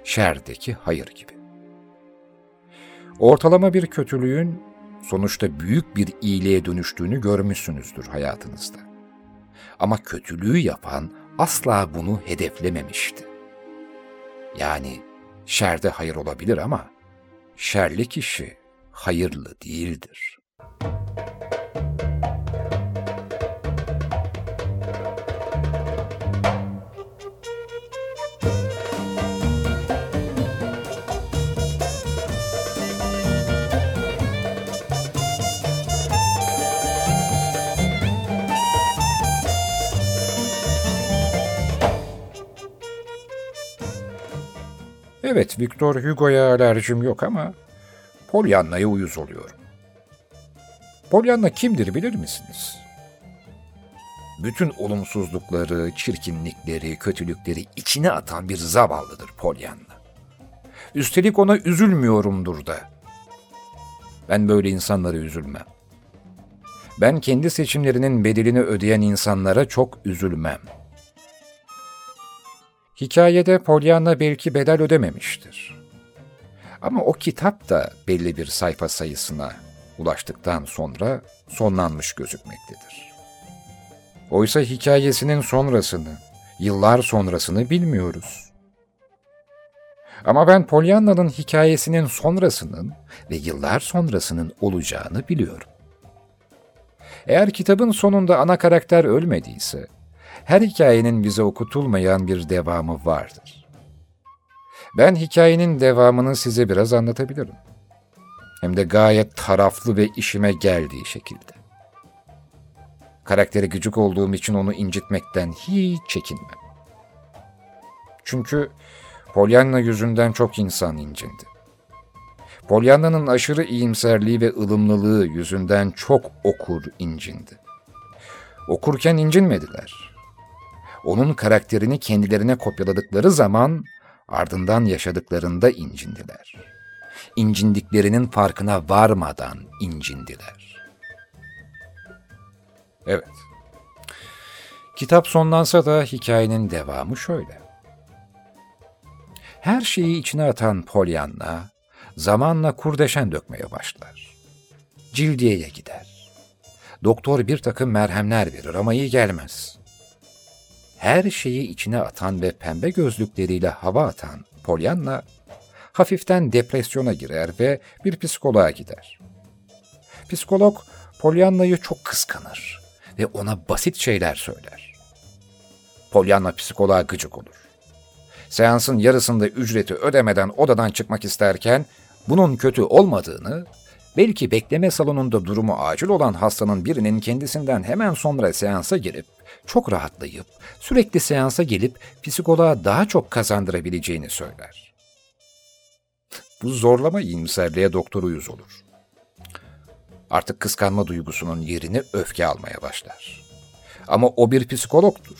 şerdeki hayır gibi. Ortalama bir kötülüğün sonuçta büyük bir iyiliğe dönüştüğünü görmüşsünüzdür hayatınızda. Ama kötülüğü yapan asla bunu hedeflememişti. Yani şerde hayır olabilir ama şerli kişi hayırlı değildir. Evet, Victor Hugo'ya alerjim yok ama Pollyanna'ya uyuz oluyorum. Pollyanna kimdir bilir misiniz? Bütün olumsuzlukları, çirkinlikleri, kötülükleri içine atan bir zavallıdır Pollyanna. Üstelik ona üzülmüyorumdur da. Ben böyle insanlara üzülmem. Ben kendi seçimlerinin bedelini ödeyen insanlara çok üzülmem. Hikayede Pollyanna belki bedel ödememiştir. Ama o kitap da belli bir sayfa sayısına ulaştıktan sonra sonlanmış gözükmektedir. Oysa hikayesinin sonrasını, yıllar sonrasını bilmiyoruz. Ama ben Pollyanna'nın hikayesinin sonrasının ve yıllar sonrasının olacağını biliyorum. Eğer kitabın sonunda ana karakter ölmediyse, her hikayenin bize okutulmayan bir devamı vardır. Ben hikayenin devamını size biraz anlatabilirim. Hem de gayet taraflı ve işime geldiği şekilde. Karakteri gıcık olduğum için onu incitmekten hiç çekinmem. Çünkü Pollyanna yüzünden çok insan incindi. Pollyanna'nın aşırı iyimserliği ve ılımlılığı yüzünden çok okur incindi. Okurken incinmediler. Onun karakterini kendilerine kopyaladıkları zaman ardından yaşadıklarında incindiler. İncindiklerinin farkına varmadan incindiler. Evet. Kitap sonlansa da hikayenin devamı şöyle. Her şeyi içine atan Pollyanna, zamanla kurdeşen dökmeye başlar. Cildiyeye gider. Doktor bir takım merhemler verir ama iyi gelmez. Her şeyi içine atan ve pembe gözlükleriyle hava atan Pollyanna, hafiften depresyona girer ve bir psikoloğa gider. Psikolog, Pollyanna'yı çok kıskanır ve ona basit şeyler söyler. Pollyanna psikoloğa gıcık olur. Seansın yarısında ücreti ödemeden odadan çıkmak isterken bunun kötü olmadığını, belki bekleme salonunda durumu acil olan hastanın birinin kendisinden hemen sonra seansa girip, çok rahatlayıp, sürekli seansa gelip psikoloğa daha çok kazandırabileceğini söyler. Bu zorlama iyimserliğe doktor uyuz olur. Artık kıskanma duygusunun yerini öfke almaya başlar. Ama o bir psikologtur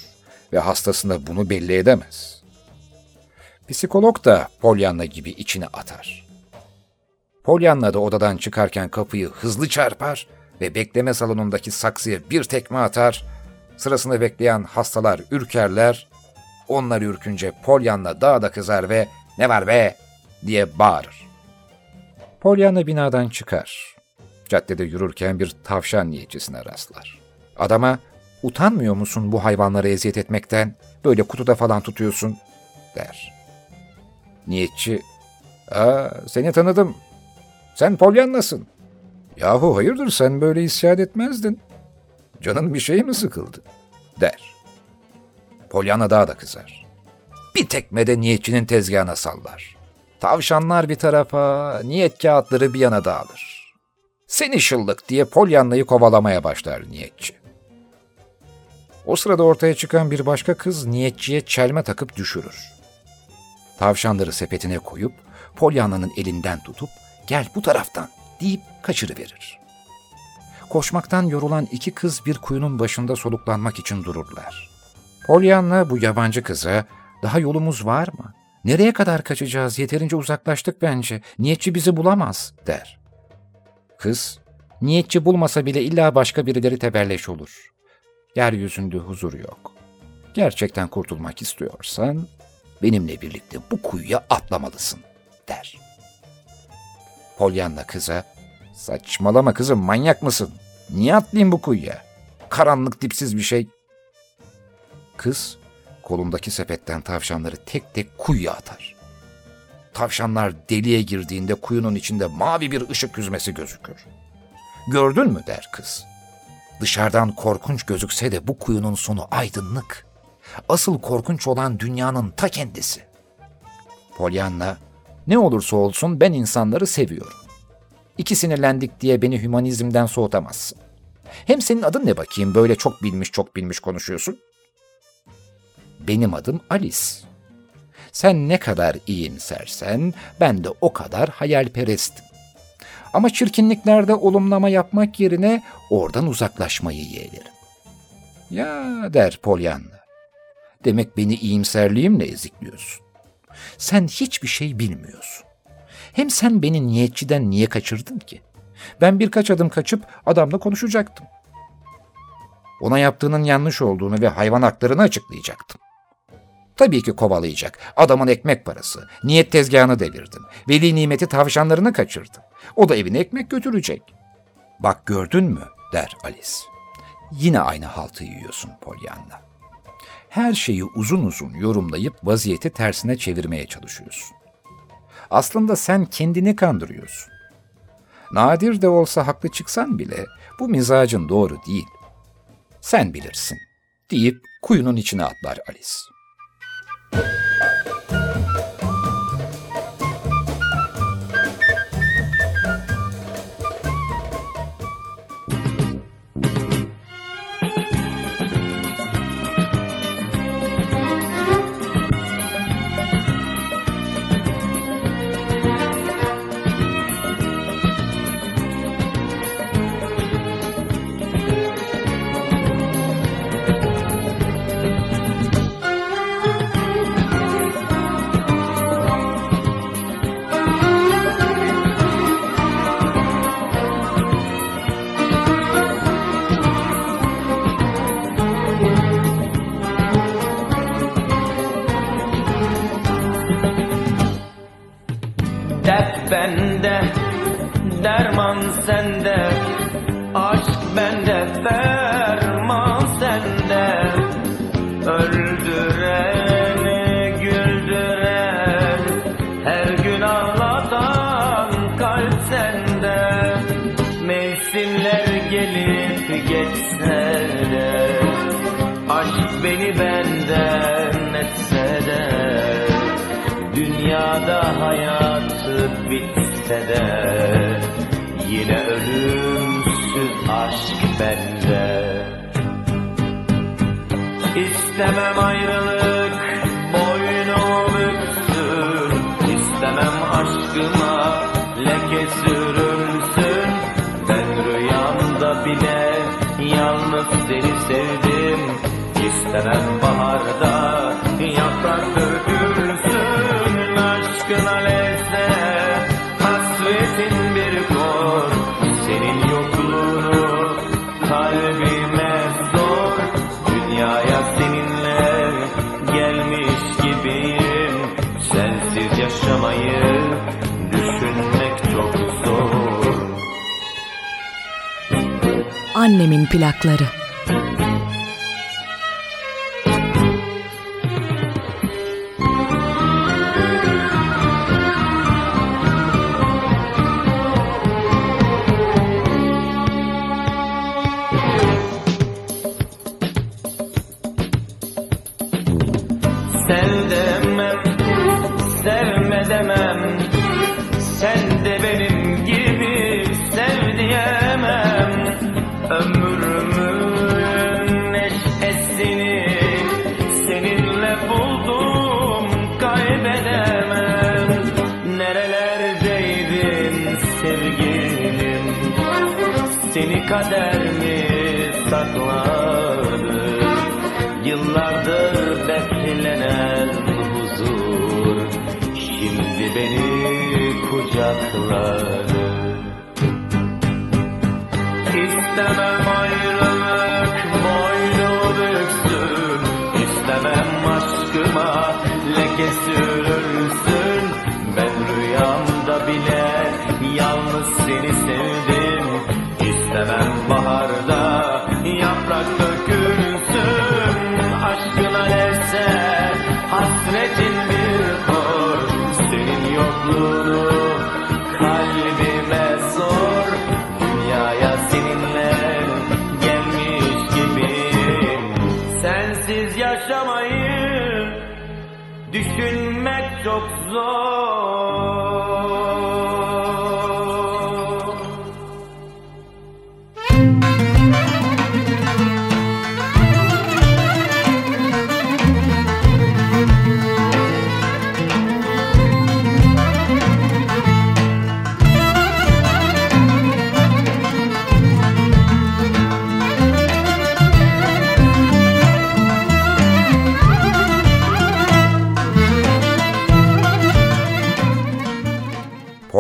ve hastasına bunu belli edemez. Psikolog da Pollyanna gibi içine atar. Pollyanna da odadan çıkarken kapıyı hızlı çarpar ve bekleme salonundaki saksıya bir tekme atar. Sırasında bekleyen hastalar ürkerler. Onlar ürkünce Pollyanna daha da kızar ve ''Ne var be?'' diye bağırır. Pollyanna binadan çıkar. Caddede yürürken bir tavşan niyetçisine rastlar. Adama ''Utanmıyor musun bu hayvanlara eziyet etmekten? Böyle kutuda falan tutuyorsun.'' der. Niyetçi ''Aa seni tanıdım. Sen Pollyanna'sın. Yahu hayırdır sen böyle isyan etmezdin. Canın bir şey mi sıkıldı? der. Pollyanna daha da kızar. Bir tekmede niyetçinin tezgahına sallar. Tavşanlar bir tarafa, niyet kağıtları bir yana dağılır. Seni şıllık diye Pollyanna'yı kovalamaya başlar niyetçi. O sırada ortaya çıkan bir başka kız niyetçiye çelme takıp düşürür. Tavşanları sepetine koyup Pollyanna'nın elinden tutup gel bu taraftan deyip kaçırıverir. Koşmaktan yorulan iki kız bir kuyunun başında soluklanmak için dururlar. Pollyanna bu yabancı kıza daha yolumuz var mı? Nereye kadar kaçacağız? Yeterince uzaklaştık bence. Niyetçi bizi bulamaz der. Kız, niyetçi bulmasa bile illa başka birileri tebelleş olur. Yeryüzünde huzur yok. Gerçekten kurtulmak istiyorsan benimle birlikte bu kuyuya atlamalısın der. Pollyanna kıza, saçmalama kızım manyak mısın? Niye atlayayım bu kuyuya? Karanlık dipsiz bir şey. Kız kolundaki sepetten tavşanları tek tek kuyuya atar. Tavşanlar deliğe girdiğinde kuyunun içinde mavi bir ışık yüzmesi gözükür. Gördün mü der kız. Dışarıdan korkunç gözükse de bu kuyunun sonu aydınlık. Asıl korkunç olan dünyanın ta kendisi. Pollyanna, ne olursa olsun ben insanları seviyorum. İki sinirlendik diye beni hümanizmden soğutamazsın. Hem senin adın ne bakayım böyle çok bilmiş çok bilmiş konuşuyorsun? Benim adım Alice. Sen ne kadar iyimsersen ben de o kadar hayalperestim. Ama çirkinliklerde olumlama yapmak yerine oradan uzaklaşmayı yeğlerim. Ya der Pollyanna. Demek beni iyimserliğimle ezikliyorsun. Sen hiçbir şey bilmiyorsun. Hem sen beni niyetçiden niye kaçırdın ki? Ben birkaç adım kaçıp adamla konuşacaktım. Ona yaptığının yanlış olduğunu ve hayvan haklarını açıklayacaktım. Tabii ki kovalayacak. Adamın ekmek parası. Niyet tezgahını devirdim. Veli nimeti tavşanlarını kaçırdım. O da evine ekmek götürecek. Bak gördün mü der Alice. Yine aynı haltı yiyorsun Pollyanna. Her şeyi uzun uzun yorumlayıp vaziyeti tersine çevirmeye çalışıyorsun. Aslında sen kendini kandırıyorsun. Nadir de olsa haklı çıksan bile bu mizacın doğru değil. Sen bilirsin deyip kuyunun içine atlar Alice. Bitse de Yine ölümsüz aşk bende. İstemem ayrılık boynu büksün İstemem aşkıma Annemin plakları. Sev kader mi sakladı Yıllardır beklenen huzur Şimdi beni kucakladı. İstemem ayrılık boynu büksün. İstemem aşkıma leke sürülsün. Ben rüyamda bile yalnız seni sevdim Allah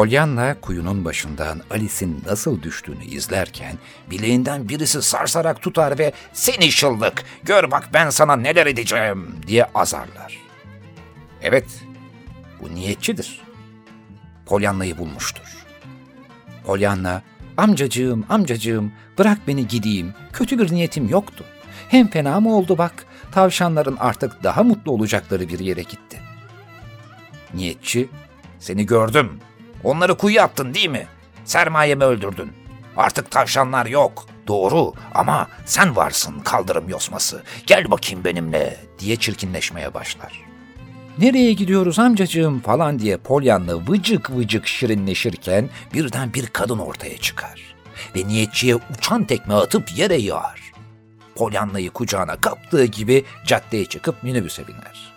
Pollyanna kuyunun başından Alice'in nasıl düştüğünü izlerken bileğinden birisi sarsarak tutar ve ''Seni şıllık, gör bak ben sana neler edeceğim'' diye azarlar. Evet, bu niyetçidir. Pollyanna'yı bulmuştur. Pollyanna, ''Amcacığım, amcacığım, bırak beni gideyim, kötü bir niyetim yoktu. Hem fena mı oldu bak, tavşanların artık daha mutlu olacakları bir yere gitti.'' Niyetçi, ''Seni gördüm, Onları kuyuya attın değil mi? Sermayemi öldürdün. Artık tavşanlar yok. Doğru ama sen varsın kaldırım yosması. Gel bakayım benimle diye çirkinleşmeye başlar. Nereye gidiyoruz amcacığım falan diye Polyanlı vıcık vıcık şirinleşirken birden bir kadın ortaya çıkar. Ve niyetçiye uçan tekme atıp yere yağar. Polyanla'yı kucağına kaptığı gibi caddeye çıkıp minibüse biner.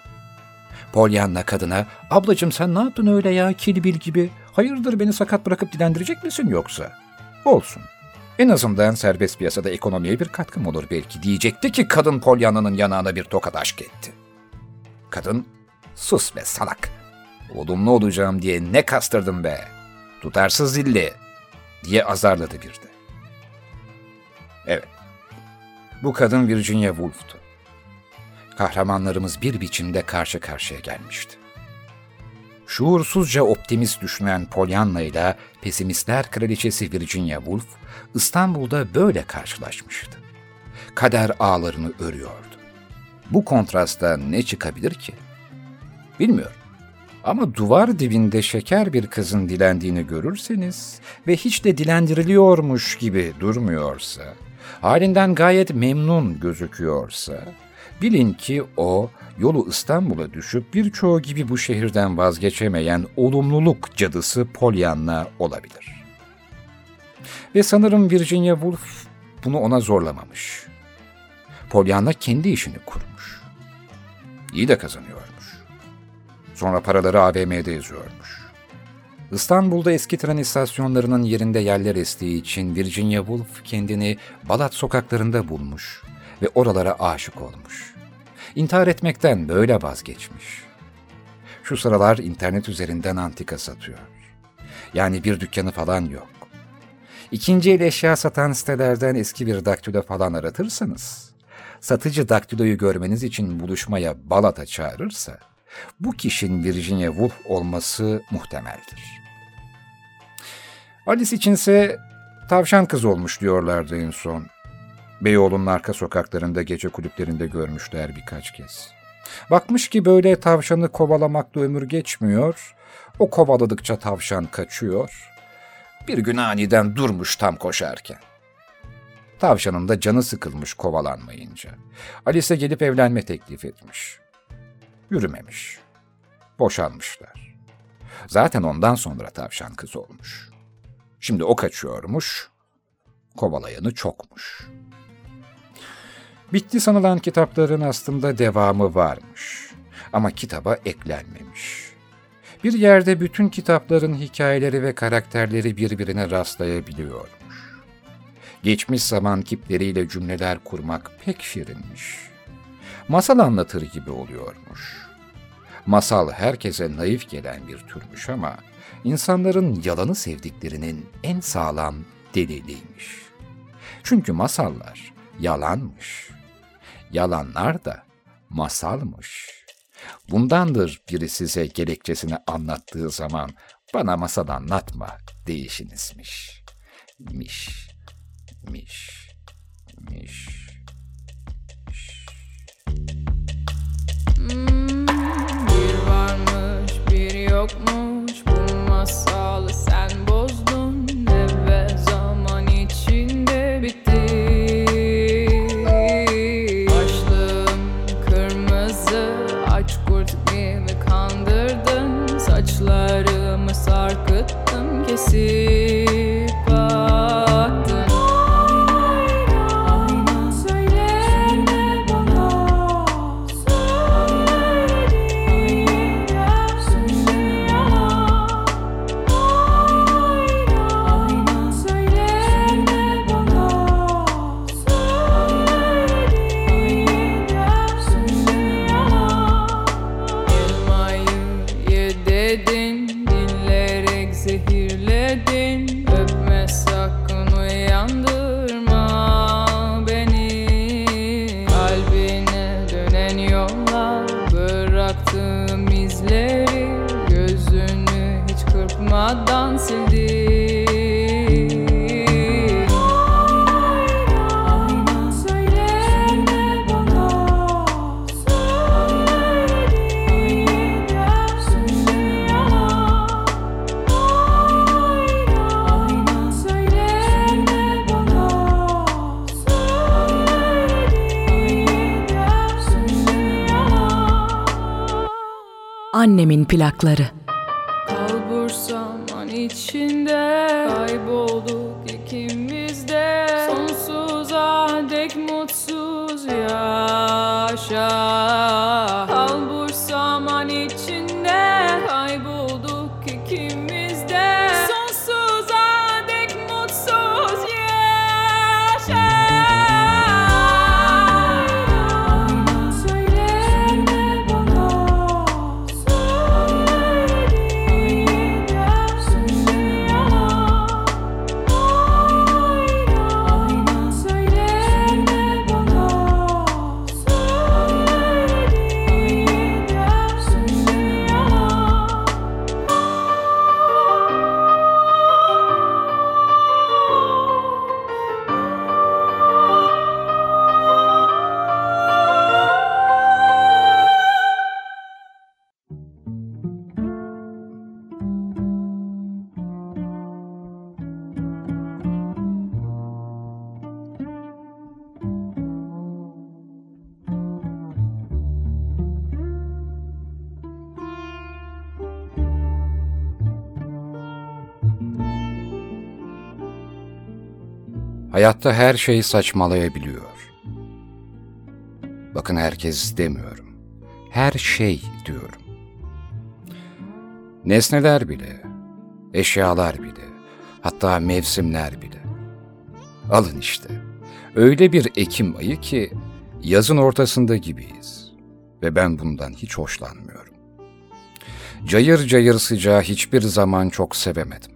Pollyanna kadına, ablacığım sen ne yaptın öyle ya kilbil gibi? Hayırdır beni sakat bırakıp dilendirecek misin yoksa? Olsun. En azından serbest piyasada ekonomiye bir katkım olur belki diyecekti ki kadın Pollyanna'nın yanağına bir tokat aşk etti. Kadın, sus be salak. Olumlu olacağım diye ne kastırdım be. Tutarsız zilli diye azarladı bir de. Evet, bu kadın Virginia Woolf'tu kahramanlarımız bir biçimde karşı karşıya gelmişti. Şuursuzca optimist düşünen Pollyanna ile pesimistler kraliçesi Virginia Woolf İstanbul'da böyle karşılaşmıştı. Kader ağlarını örüyordu. Bu kontrasta ne çıkabilir ki? Bilmiyorum. Ama duvar dibinde şeker bir kızın dilendiğini görürseniz ve hiç de dilendiriliyormuş gibi durmuyorsa, halinden gayet memnun gözüküyorsa, bilin ki o yolu İstanbul'a düşüp birçoğu gibi bu şehirden vazgeçemeyen olumluluk cadısı Pollyanna olabilir. Ve sanırım Virginia Woolf bunu ona zorlamamış. Pollyanna kendi işini kurmuş. İyi de kazanıyormuş. Sonra paraları AVM'de yazıyormuş. İstanbul'da eski tren istasyonlarının yerinde yerler estiği için Virginia Woolf kendini Balat sokaklarında bulmuş ve oralara aşık olmuş. İntihar etmekten böyle vazgeçmiş. Şu sıralar internet üzerinden antika satıyor. Yani bir dükkanı falan yok. İkinci el eşya satan sitelerden eski bir daktilo falan aratırsanız, satıcı daktiloyu görmeniz için buluşmaya Balat'a çağırırsa, bu kişinin Virginia Woolf olması muhtemeldir. Alice içinse tavşan kız olmuş diyorlardı en son. Beyoğlu'nun arka sokaklarında gece kulüplerinde görmüşler birkaç kez. Bakmış ki böyle tavşanı kovalamakla ömür geçmiyor, o kovaladıkça tavşan kaçıyor. Bir gün aniden durmuş tam koşarken. Tavşanın da canı sıkılmış kovalanmayınca. Alice gelip evlenme teklif etmiş. Yürümemiş. Boşanmışlar. Zaten ondan sonra tavşan kız olmuş. Şimdi o kaçıyormuş, kovalayanı çokmuş. Bitti sanılan kitapların aslında devamı varmış. Ama kitaba eklenmemiş. Bir yerde bütün kitapların hikayeleri ve karakterleri birbirine rastlayabiliyormuş. Geçmiş zaman kipleriyle cümleler kurmak pek şirinmiş. Masal anlatır gibi oluyormuş. Masal herkese naif gelen bir türmüş ama insanların yalanı sevdiklerinin en sağlam deliliymiş. Çünkü masallar yalanmış. Yalanlar da masalmış. Bundandır biri size gerekçesini anlattığı zaman bana masal anlatma değişinizmiş. Miş, miş, miş. Bir varmış bir yokmuş bu masalı sen bozdun Saçlarımı sarkıttın kesip Annemin plakları. Kalbur zaman içinde kaybolduk Hayatta her şey saçmalayabiliyor. Bakın herkes demiyorum. Her şey diyorum. Nesneler bile, eşyalar bile, hatta mevsimler bile. Alın işte. Öyle bir Ekim ayı ki yazın ortasında gibiyiz. Ve ben bundan hiç hoşlanmıyorum. Cayır cayır sıcağı hiçbir zaman çok sevemedim.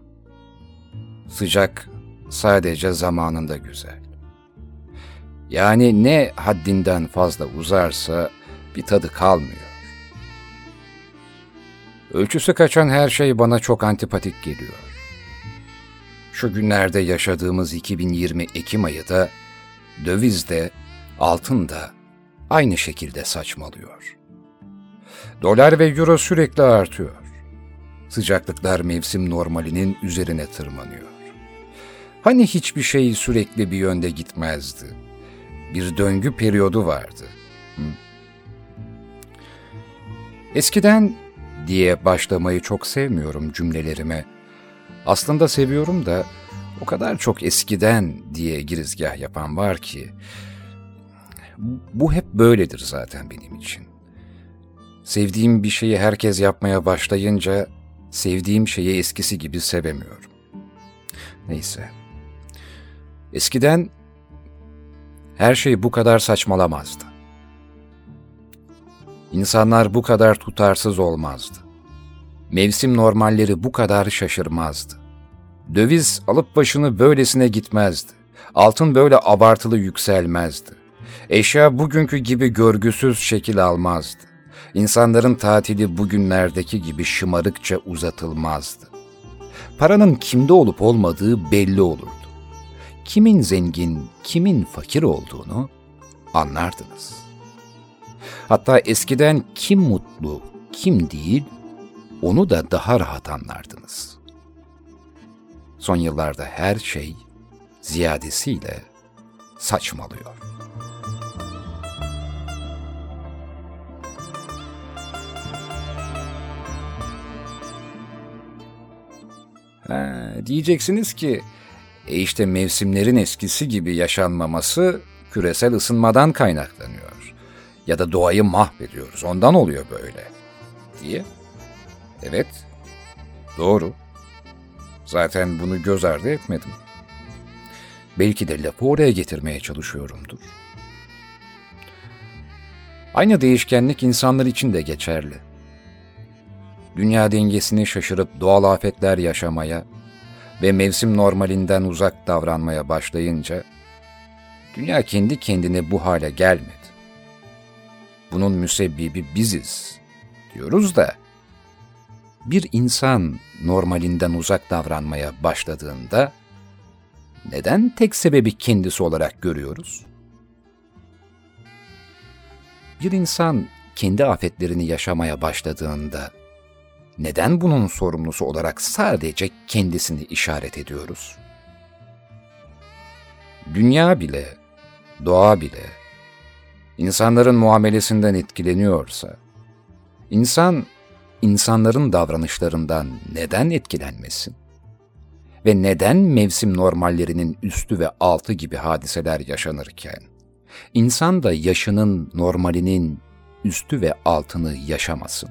Sıcak sadece zamanında güzel. Yani ne haddinden fazla uzarsa bir tadı kalmıyor. Ölçüsü kaçan her şey bana çok antipatik geliyor. Şu günlerde yaşadığımız 2020 Ekim ayı da döviz de altın da aynı şekilde saçmalıyor. Dolar ve euro sürekli artıyor. Sıcaklıklar mevsim normalinin üzerine tırmanıyor. Hani hiçbir şey sürekli bir yönde gitmezdi. Bir döngü periyodu vardı. Eskiden diye başlamayı çok sevmiyorum cümlelerime. Aslında seviyorum da o kadar çok eskiden diye girizgah yapan var ki bu hep böyledir zaten benim için. Sevdiğim bir şeyi herkes yapmaya başlayınca sevdiğim şeyi eskisi gibi sevemiyorum. Neyse. Eskiden her şey bu kadar saçmalamazdı. İnsanlar bu kadar tutarsız olmazdı. Mevsim normalleri bu kadar şaşırmazdı. Döviz alıp başını böylesine gitmezdi. Altın böyle abartılı yükselmezdi. Eşya bugünkü gibi görgüsüz şekil almazdı. İnsanların tatili bugünlerdeki gibi şımarıkça uzatılmazdı. Paranın kimde olup olmadığı belli olurdu. Kimin zengin, kimin fakir olduğunu anlardınız. Hatta eskiden kim mutlu, kim değil, onu da daha rahat anlardınız. Son yıllarda her şey ziyadesiyle saçmalıyor. Ha, diyeceksiniz ki, e işte mevsimlerin eskisi gibi yaşanmaması küresel ısınmadan kaynaklanıyor. Ya da doğayı mahvediyoruz, ondan oluyor böyle. Diye. Evet, doğru. Zaten bunu göz ardı etmedim. Belki de lafı oraya getirmeye çalışıyorumdur. Aynı değişkenlik insanlar için de geçerli. Dünya dengesini şaşırıp doğal afetler yaşamaya ve mevsim normalinden uzak davranmaya başlayınca, dünya kendi kendine bu hale gelmedi. Bunun müsebbibi biziz diyoruz da, bir insan normalinden uzak davranmaya başladığında, neden tek sebebi kendisi olarak görüyoruz? Bir insan kendi afetlerini yaşamaya başladığında, neden bunun sorumlusu olarak sadece kendisini işaret ediyoruz? Dünya bile, doğa bile, insanların muamelesinden etkileniyorsa, insan, insanların davranışlarından neden etkilenmesin? Ve neden mevsim normallerinin üstü ve altı gibi hadiseler yaşanırken, insan da yaşının normalinin üstü ve altını yaşamasın?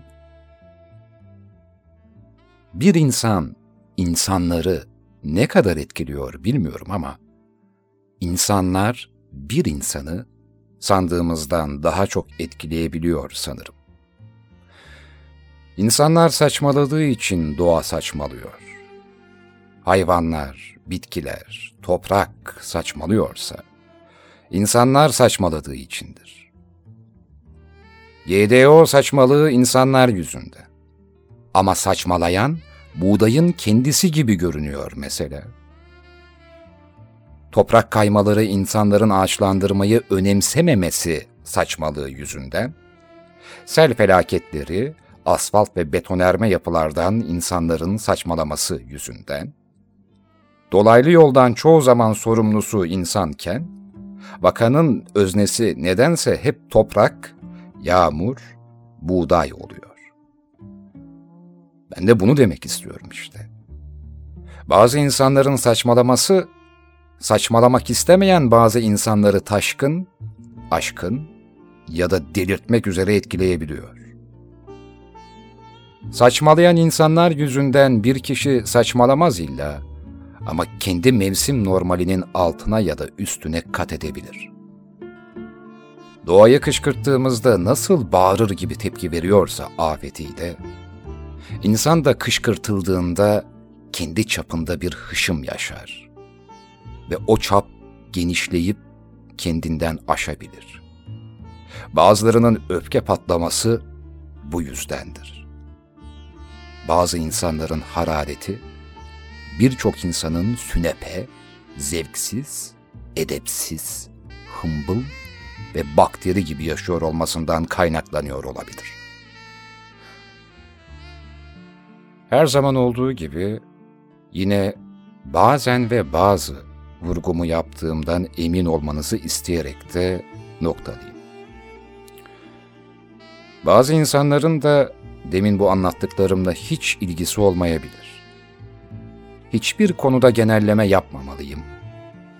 Bir insan insanları ne kadar etkiliyor bilmiyorum ama insanlar bir insanı sandığımızdan daha çok etkileyebiliyor sanırım. İnsanlar saçmaladığı için doğa saçmalıyor. Hayvanlar, bitkiler, toprak saçmalıyorsa insanlar saçmaladığı içindir. GDO saçmalığı insanlar yüzünden. Ama saçmalayan buğdayın kendisi gibi görünüyor mesela. Toprak kaymaları insanların ağaçlandırmayı önemsememesi saçmalığı yüzünden, sel felaketleri, asfalt ve betonerme yapılardan insanların saçmalaması yüzünden, dolaylı yoldan çoğu zaman sorumlusu insanken, vakanın öznesi nedense hep toprak, yağmur, buğday oluyor. Ben de bunu demek istiyorum işte. Bazı insanların saçmalaması saçmalamak istemeyen bazı insanları taşkın, aşkın ya da delirtmek üzere etkileyebiliyor. Saçmalayan insanlar yüzünden bir kişi saçmalamaz illa ama kendi mevsim normalinin altına ya da üstüne kat edebilir. Doğayı kışkırttığımızda nasıl bağırır gibi tepki veriyorsa afetiyle, insan da kışkırtıldığında kendi çapında bir hışım yaşar. Ve o çap genişleyip kendinden aşabilir. Bazılarının öfke patlaması bu yüzdendir. Bazı insanların harareti, birçok insanın sünepe, zevksiz, edepsiz, hımbıl ve bakteri gibi yaşıyor olmasından kaynaklanıyor olabilir. Her zaman olduğu gibi yine bazen ve bazı vurgumu yaptığımdan emin olmanızı isteyerek de noktalayayım. Bazı insanların da demin bu anlattıklarımla hiç ilgisi olmayabilir. Hiçbir konuda genelleme yapmamalıyım.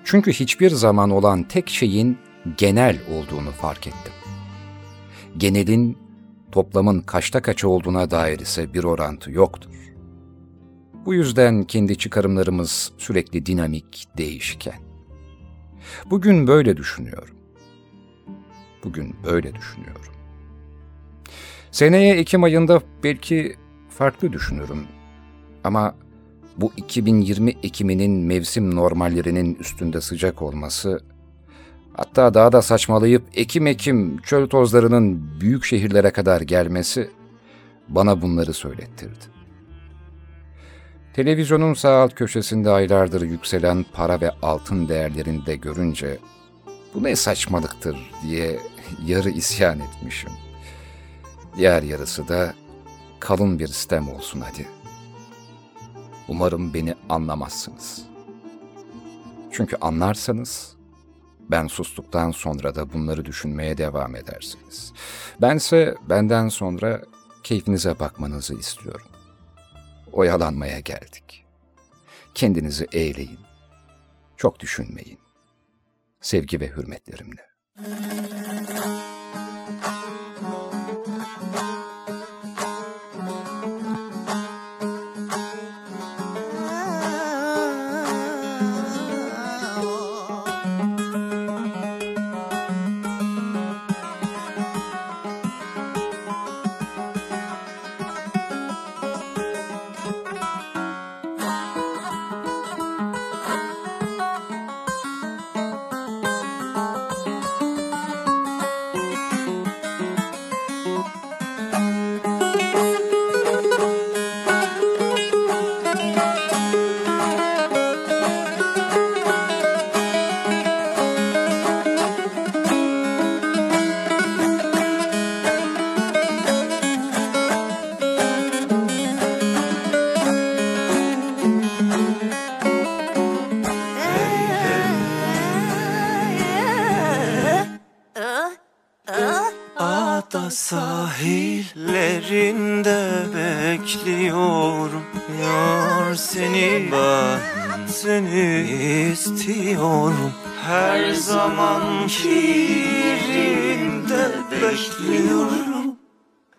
Çünkü hiçbir zaman olan tek şeyin genel olduğunu fark ettim. Genelin toplamın kaçta kaça olduğuna dair ise bir orantı yoktur. Bu yüzden kendi çıkarımlarımız sürekli dinamik, değişken. Bugün böyle düşünüyorum. Bugün böyle düşünüyorum. Seneye Ekim ayında belki farklı düşünürüm. Ama bu 2020 Ekim'inin mevsim normallerinin üstünde sıcak olması, hatta daha da saçmalayıp Ekim Ekim çöl tozlarının büyük şehirlere kadar gelmesi bana bunları söylettirdi. Televizyonun sağ alt köşesinde aylardır yükselen para ve altın değerlerini de görünce bu ne saçmalıktır diye yarı isyan etmişim. Diğer yarısı da kalın bir sistem olsun hadi. Umarım beni anlamazsınız. Çünkü anlarsanız ben sustuktan sonra da bunları düşünmeye devam edersiniz. Bense benden sonra keyfinize bakmanızı istiyorum. Oyalanmaya geldik. Kendinizi eğleyin. Çok düşünmeyin. Sevgi ve hürmetlerimle.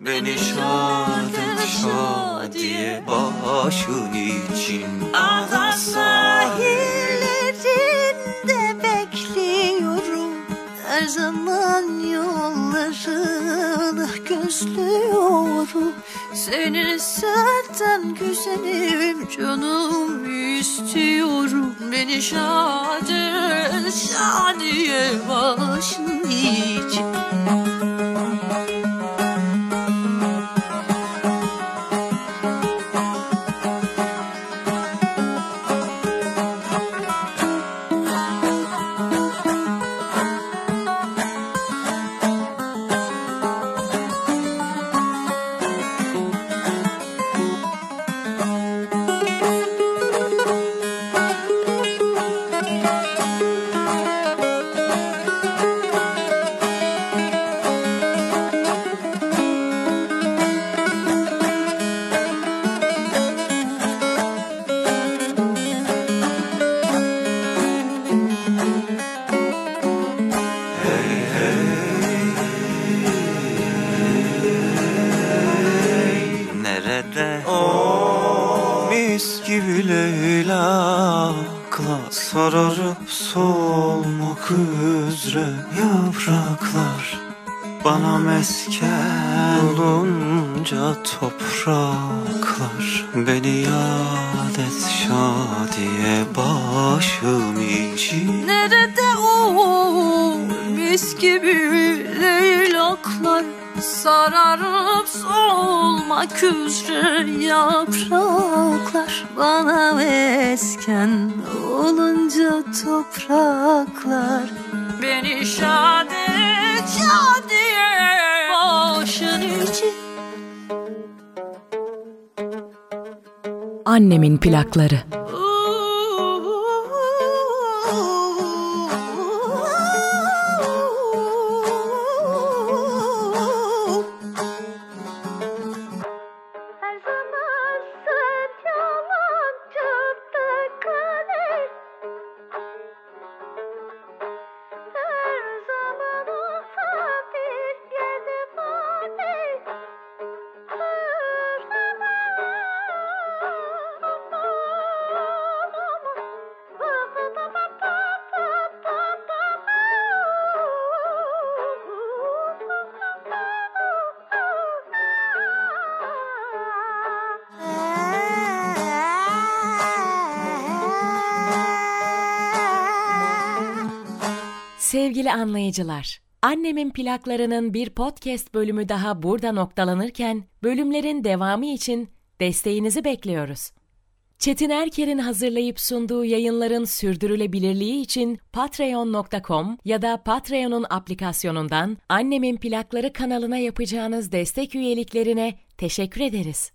Beni şad et şadiye başın için. Ada sahillerinde bekliyorum. Her zaman yollarını gözlüyorum. Seni senden güzelim canım istiyorum. Beni şad et şadiye başın için Bana mesken olunca topraklar Beni yad et şadiye başım için. Nerede o mis gibi leylaklar Sararıp solmak üzere Annemin plakları. Anlayıcılar, Annemin plaklarının bir podcast bölümü daha burada noktalanırken bölümlerin devamı için desteğinizi bekliyoruz. Çetin Erker'in hazırlayıp sunduğu yayınların sürdürülebilirliği için patreon.com ya da Patreon'un aplikasyonundan Annemin Plakları kanalına yapacağınız destek üyeliklerine teşekkür ederiz.